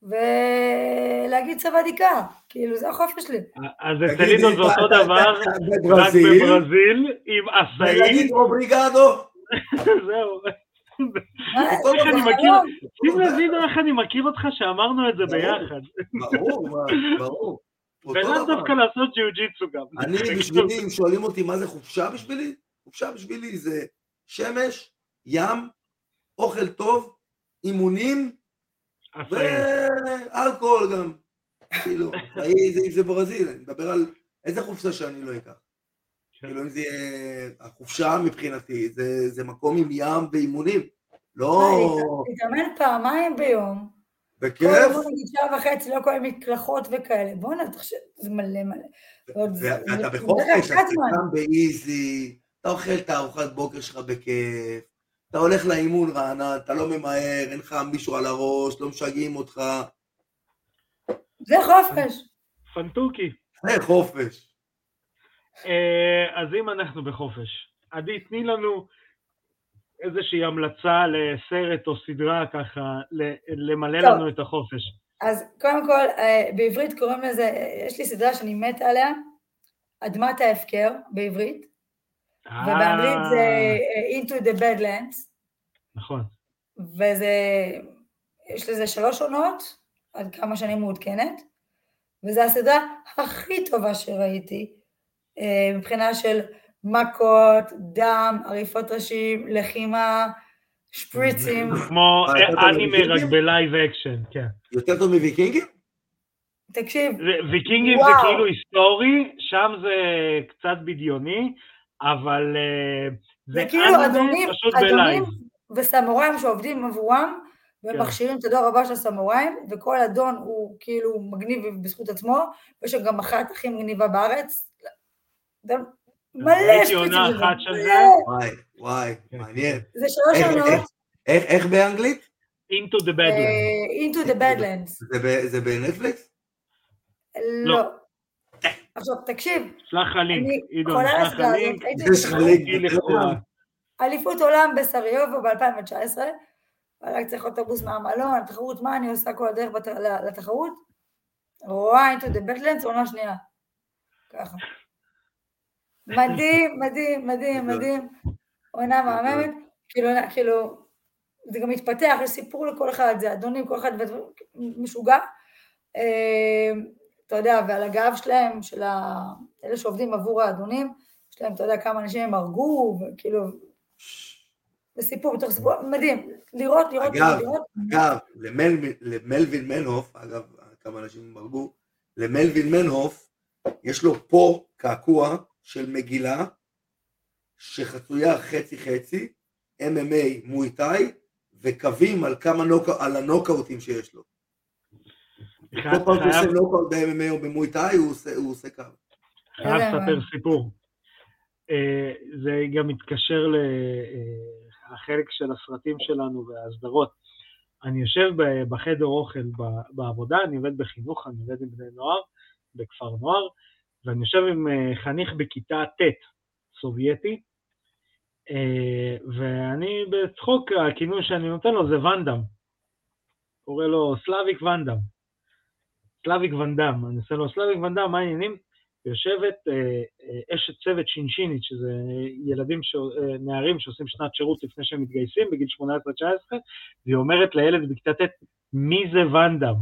ולהגיד סבדיקה, כאילו זה החופש שלי. אז אצל תגידי, עידו זה אותו דבר, רק בברזיל, עם עשאית, ולהגיד אובריגדו, זהו. איך אני. מכיר. שים לב איך אני מכיר אותך שאמרנו את זה. ביחד. ברור, ברור. ולאו. דווקא לעשות ג'יו-ג'יצו גם. אני בשבילי, אם שואלים אותי מה זה חופשה בשבילי, חופשה בשבילי זה שמש, ים, אוכל טוב, אימונים. ואלכוהול גם. כאילו, אם זה ברזיל, אני מדבר על איזה חופשה שאני לא אקח. כן. כאילו אם זה יהיה, החופשה מבחינתי זה, זה מקום עם ים ואימונים. לא להתאמן פעמיים ביום, כל בכיף, יום נגיד שעה וחצי, לא כל מקלחות וכאלה, בואנה, תחשב, זה מלא מלא. ואתה בחופש, אתה. קם באיזי, אתה אוכל את הארוחת בוקר שלך בכיף, אתה הולך לאימון רענן, אתה לא ממהר, אין לך מישהו על הראש, לא משגעים אותך, זה חופש. פנטוקי. זה חופש. אה, אז אם אנחנו בחופש, עדי, תני לנו איזושהי המלצה לסרט או סדרה ככה, למלא טוב. לנו את החופש. אז קודם כל, אה, בעברית קוראים לזה, אה, יש לי סדרה שאני מתה עליה, אדמת ההפקר בעברית, ובאנגלית זה אה, Into the Badlands, נכון. וזה, יש לזה שלוש עונות, עד כמה שאני מעודכנת, וזו הסדרה הכי טובה שראיתי, אה, מבחינה של מכות, דם, עריפות ראשים, לחימה, שפריצים, כמו אנימה? רק ב live action, כן. יותר טוב מוויקינגים? תקשיב, ויקינגים זה. כאילו היסטורי, שם זה קצת בדיוני, אבל אה, זה כאילו אנימה אדונים, פשוט אדונים ב live. וסמוראים שעובדים עבורם, והם כן. מכשירים את הדור הבא של הסמוראים, וכל אדון הוא כאילו מגניב בזכות עצמו, ויש שם גם אחת הכי מגניבה בארץ. מלא שפיצים עונה של אחת של מלא. זה. וואי, וואי, כן. מעניין. זה שלוש איך- עונות, איך- איך איך באנגלית? into the bedland. אה, into the badlands. זה ב- זה בנטפליקס? לא. עכשיו, תקשיב, שלח לך לינק, אני עידו, חולה על שלח לך הסדרה הזאת, לינק. הייתי יש לך בתחרות לינק. היא לכאורה. אליפות עולם בסריובו ב-2019, רק צריך אוטובוס מהמלון, תחרות מה אני עושה כל הדרך לתחרות, רואה into the badlands, עונה שנייה. ככה. מדהים, מדהים, מדהים. מדהים. עונה מהממת, כאילו, כאילו, זה גם מתפתח, יש סיפור לכל אחד, זה אדונים, כל אחד משוגע. אה, אתה יודע, ועל הגב שלהם, של ה- אלה שעובדים עבור האדונים, יש להם, אתה יודע, כמה אנשים הם הרגו, וכאילו, זה סיפור בתוך סיפור, מדהים, לראות, לראות, אגב, לראות, אגב, למלווין- למלווין מנהוף, אגב, כמה אנשים הרגו, למלווין מנהוף, יש לו פה קעקוע של מגילה, שחצויה חצי חצי, MMA מויטאי, וקווים על כמה נוק... על הנוקאוטים שיש לו. כל פעם שהוא עושה נוקאוט ב-MMA או במויטאי, הוא עושה- הוא עושה קו. חייב איזה לספר. סיפור. אה, זה גם מתקשר לחלק של הסרטים שלנו והסדרות. אני יושב בחדר אוכל בעבודה, אני עובד בחינוך, אני עובד עם בני נוער, בכפר נוער, ואני יושב עם אה, חניך בכיתה ט', סובייטי, אה, ואני בצחוק, הכינוי שאני נותן לו זה ואנדאם. קורא לו סלאביק ואנדאם. סלאביק ואנדאם, אני עושה לו סלאביק ואנדאם, מה העניינים? יושבת אה, אשת צוות שינשינית, שזה ילדים, ש... נערים שעושים שנת שירות לפני שהם מתגייסים, בגיל 18-19, והיא אומרת לילד בכיתה ט', מי זה ואנדאם?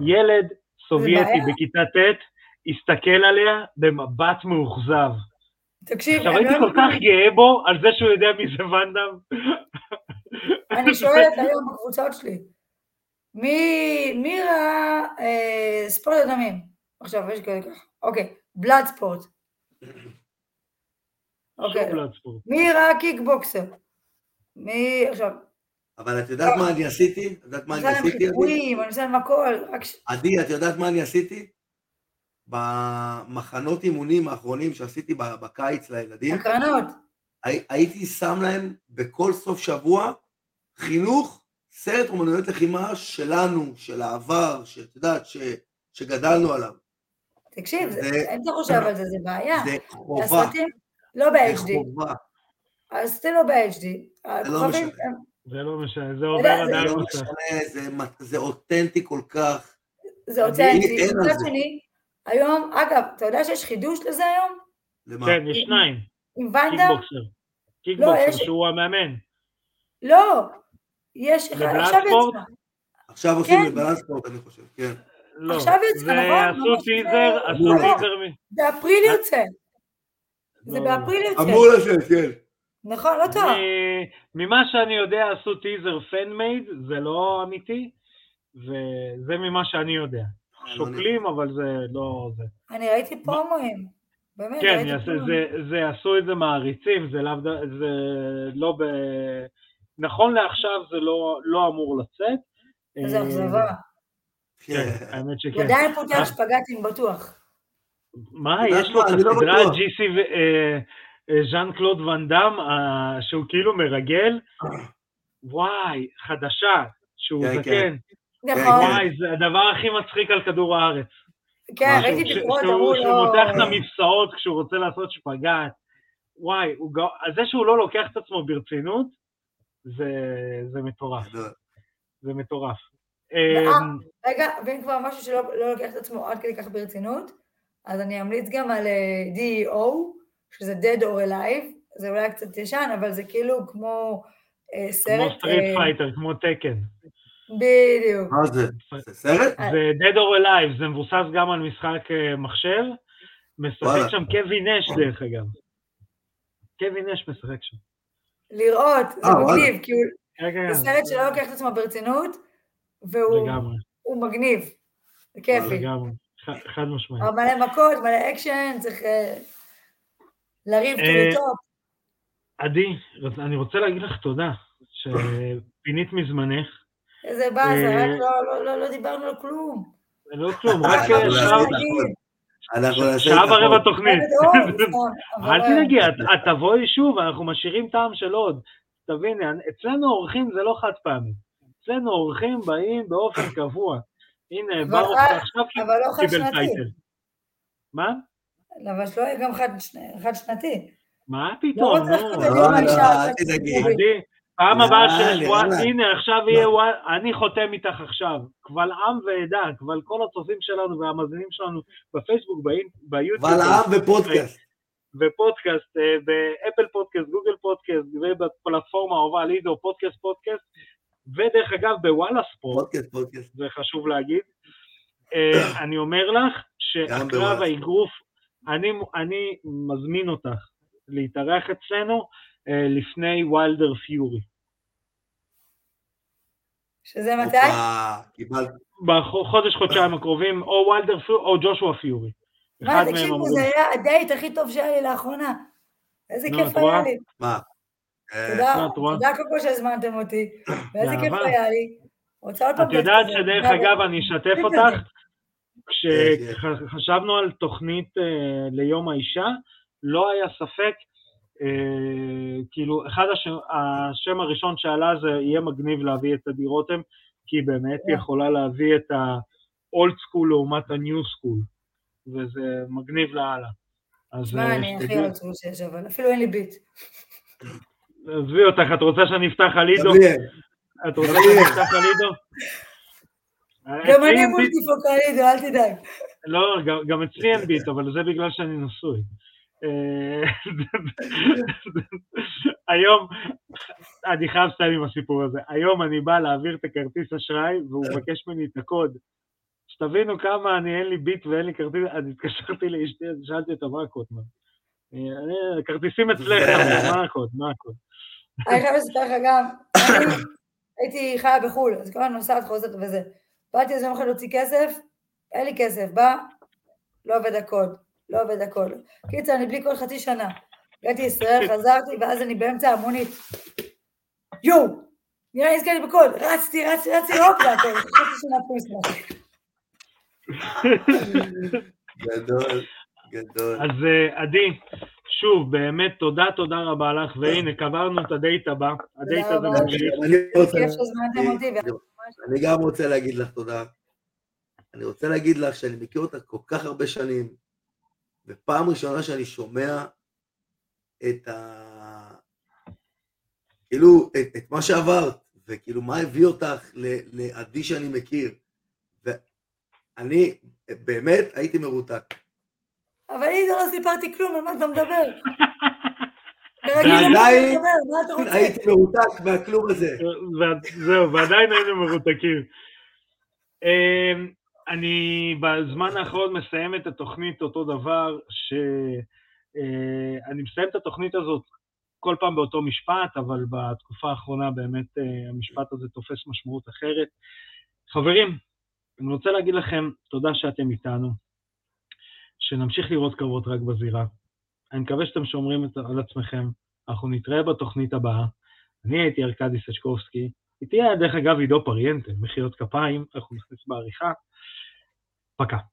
ילד סובייטי. בכיתה ט', הסתכל עליה במבט מאוכזב. תקשיב, עכשיו הייתי לא כל כך גאה בו על זה שהוא יודע מי זה ואנדאם. אני שואלת היום בקבוצות שלי, מי, מי ראה אה, ספורט הדמים? עכשיו, יש כאלה ככה, אוקיי, בלאד ספורט. אוקיי. מי ראה קיקבוקסר? מי, עכשיו, אבל את יודעת מה אני עשיתי? את יודעת מה אני אני עושה להם עשיתי? אני עושה להם הכל. עדי, את יודעת מה אני עשיתי? במחנות אימונים האחרונים שעשיתי בקיץ לילדים, הקרנות. הי- הייתי שם להם בכל סוף שבוע חינוך, סרט אומנויות לחימה שלנו, של העבר, שאת יודעת, ש, שגדלנו עליו. תקשיב, זה- זה- אם אתה חושב על זה, זה בעיה. זה חובה, הסרטים לא זה ב-HD, חובה. הסרטים לא ב-HD. הכוכבים, משנה. הם- זה לא משנה, זה עובר זה זה עדיין לא. משנה, זה, זה אותנטי כל כך. זה אותנטי. מצד זה. שני, היום, אגב, אתה יודע שיש חידוש לזה היום? למה? כן, יש שניים, עם ואנדה? קיקבוקסר. קיקבוקסר יש- שהוא המאמן. לא, יש אחד, עכשיו? יצא. עכשיו עושים כן. לבלנספורט, אני חושב, כן. לא, עכשיו יצא, זה נכון? עשו טיזר, עשו לא. טיזר. באפריל יוצא. זה לא. באפריל יוצא. אמור לצאת, כן. נכון, לא טוב. ממה שאני יודע עשו טיזר פן מייד, זה לא אמיתי, וזה ממה שאני יודע. שוקלים, אבל זה לא זה. אני ראיתי פרומואים. באמת, כן, ראיתי פרומואים. זה- זה עשו את זה מעריצים, זה לאו ד... זה לא ב... נכון לעכשיו זה לא, לא אמור לצאת. איזה אה, אכזבה. כן, האמת שכן. עדיין פותח שפגטים בטוח. מה, יש לו את לא הסדרה בטוח. ג'יסי וז'אן קלוד ואן דאם, אה, שהוא כאילו מרגל, וואי, חדשה, שהוא כן, זקן. נכון. וואי, זה הדבר הכי מצחיק על כדור הארץ. כן, ראיתי שהוא- אמרו שהוא לו... מותח את המפסעות כשהוא רוצה לעשות שפגאט. וואי, זה שהוא לא לוקח את עצמו ברצינות, זה, זה מטורף. זה מטורף. ואה, אמ, רגע, ואם כבר משהו שלא לא לוקח את עצמו עד כדי כך ברצינות, אז אני אמליץ גם על אה, DOA, שזה Dead or Alive, זה אולי קצת ישן, אבל זה כאילו כמו אה, כמו סרט... Street אה, Fighter, כמו Tekken. בדיוק. מה זה? זה סרט? אה. זה Dead or Alive, זה מבוסס גם על משחק אה, מחשב, משחק. שם קווין נש דרך אגב. קווין נש משחק שם. לראות, זה אה. מגניב, כי הוא כן, כן, זה סרט שלא לוקח את עצמו ברצינות, והוא מגניב. זה כיפי. לגמרי, חד משמעית. אבל מלא מכות, מלא אקשן, צריך... לריב טוב. עדי, אני רוצה להגיד לך תודה, שפינית מזמנך. איזה באסה, אה, לא- לא- לא- לא דיברנו על כלום. לא כלום, רק אה, שעה- ורבע. תוכנית. אל. תדאגי, את תבואי שוב, אנחנו משאירים טעם של עוד. תביני, אצלנו אורחים זה לא חד פעמי. אצלנו אורחים באים באופן קבוע. הנה, ברוך עכשיו לא קיבל. טייטל. מה? אבל שלא יהיה גם חד שנתי. מה לא פתאום, לא, לא. אל תדאגי. פעם הבאה יאללה. הנה עכשיו יהיה וואט, אני חותם איתך עכשיו, קבל עם ועדה, קבל כל הצופים שלנו והמאזינים שלנו בפייסבוק, ביוטיוב, אבל עם ופודקאסט. בפודקאסט, אה, באפל פודקאסט, גוגל פודקאסט, ובפלטפורמה האהובה לידו, פודקאסט פודקאסט, ודרך אגב בוואלה ספורט, פודקאסט, פודקאסט. זה חשוב להגיד. אה, אני אומר לך שהקרב. האגרוף, אני, אני מזמין אותך להתארח אצלנו לפני ויילדר פיורי. שזה מתי? הופה, קיבלת. בחודש חודשיים הקרובים, או ויילדר פיורי או ג'ושוע פיורי. מה, תקשיבו. זה היה הדייט הכי טוב שהיה לי לאחרונה. איזה נו, כיף? היה לי. מה? אה, תודה? תודה קודם כל שהזמנתם אותי. ואיזה כיף. היה לי. רוצה עוד פעם את יודעת. שדרך. אגב, אני אשתף. אותך, כשחשבנו על תוכנית אה, ליום האישה, לא היה ספק, אה, כאילו, אחד השם, השם הראשון שעלה זה יהיה מגניב להביא את עדי רותם, כי באמת היא כן. יכולה להביא את ה-old school לעומת ה-new school, וזה מגניב לאללה. אז שמע, אה, אני הכי. עצוב שיש, אבל אפילו אין לי ביט. עזבי אותך, את רוצה שאני אפתח על עידו? את רוצה. שאני אפתח על עידו? גם אני מולטיפוקלידו, אל תדאג. לא, גם, גם אצלי אין ביט, אבל זה בגלל שאני נשוי. אה, היום, אני חייב לסיים עם הסיפור הזה, היום אני בא להעביר את הכרטיס אשראי והוא מבקש ממני את הקוד. שתבינו כמה אני, אין לי ביט ואין לי כרטיס, אני התקשרתי לאשתי, אז שאלתי אותה מה הקוד, מה? כרטיסים אצלך, מה הקוד, מה הקוד? אני חייבת לספר לך גם, הייתי חיה בחו"ל, אז כל הזמן נוסעת חוזרת וזה. באתי איזה יום אחד להוציא כסף, אין לי כסף, בא, לא עובד הקוד, לא עובד הקוד. קיצר, אני בלי קוד חצי שנה. הגעתי לישראל, חזרתי, ואז אני באמצע המונית. יואו, נראה לי נזכרתי בקוד, רצתי, רצתי, רצתי, הופ, זה הכל, חצי שנה פלוס. גדול, גדול. אז אה, עדי, שוב, באמת תודה, תודה רבה לך, והנה, קברנו את הדייט הבא, הדייט הזה. ממשיך. אני גם רוצה להגיד לך תודה. אני רוצה להגיד לך שאני מכיר אותך כל כך הרבה שנים, ופעם ראשונה שאני שומע את ה... כאילו, את, את מה שעברת, וכאילו מה הביא אותך ל- לעדי שאני מכיר. ואני באמת הייתי מרותק. אבל לי לא סיפרתי כלום, על מה אתה מדבר? ועדיין? הייתי מרותק מהכלום הזה. זהו, ועדיין היינו מרותקים. אני בזמן האחרון מסיים את התוכנית אותו דבר, שאני מסיים את התוכנית הזאת כל פעם באותו משפט, אבל בתקופה האחרונה באמת אה, המשפט הזה תופס משמעות אחרת. חברים, אני רוצה להגיד לכם תודה שאתם איתנו, שנמשיך לראות קרבות רק בזירה. אני מקווה שאתם שומרים על עצמכם, אנחנו נתראה בתוכנית הבאה. אני הייתי ארכדי סצ'קובסקי, איתי היה דרך אגב עידו פריאנטה, מחיאות כפיים, אנחנו נכניס בעריכה. Пока.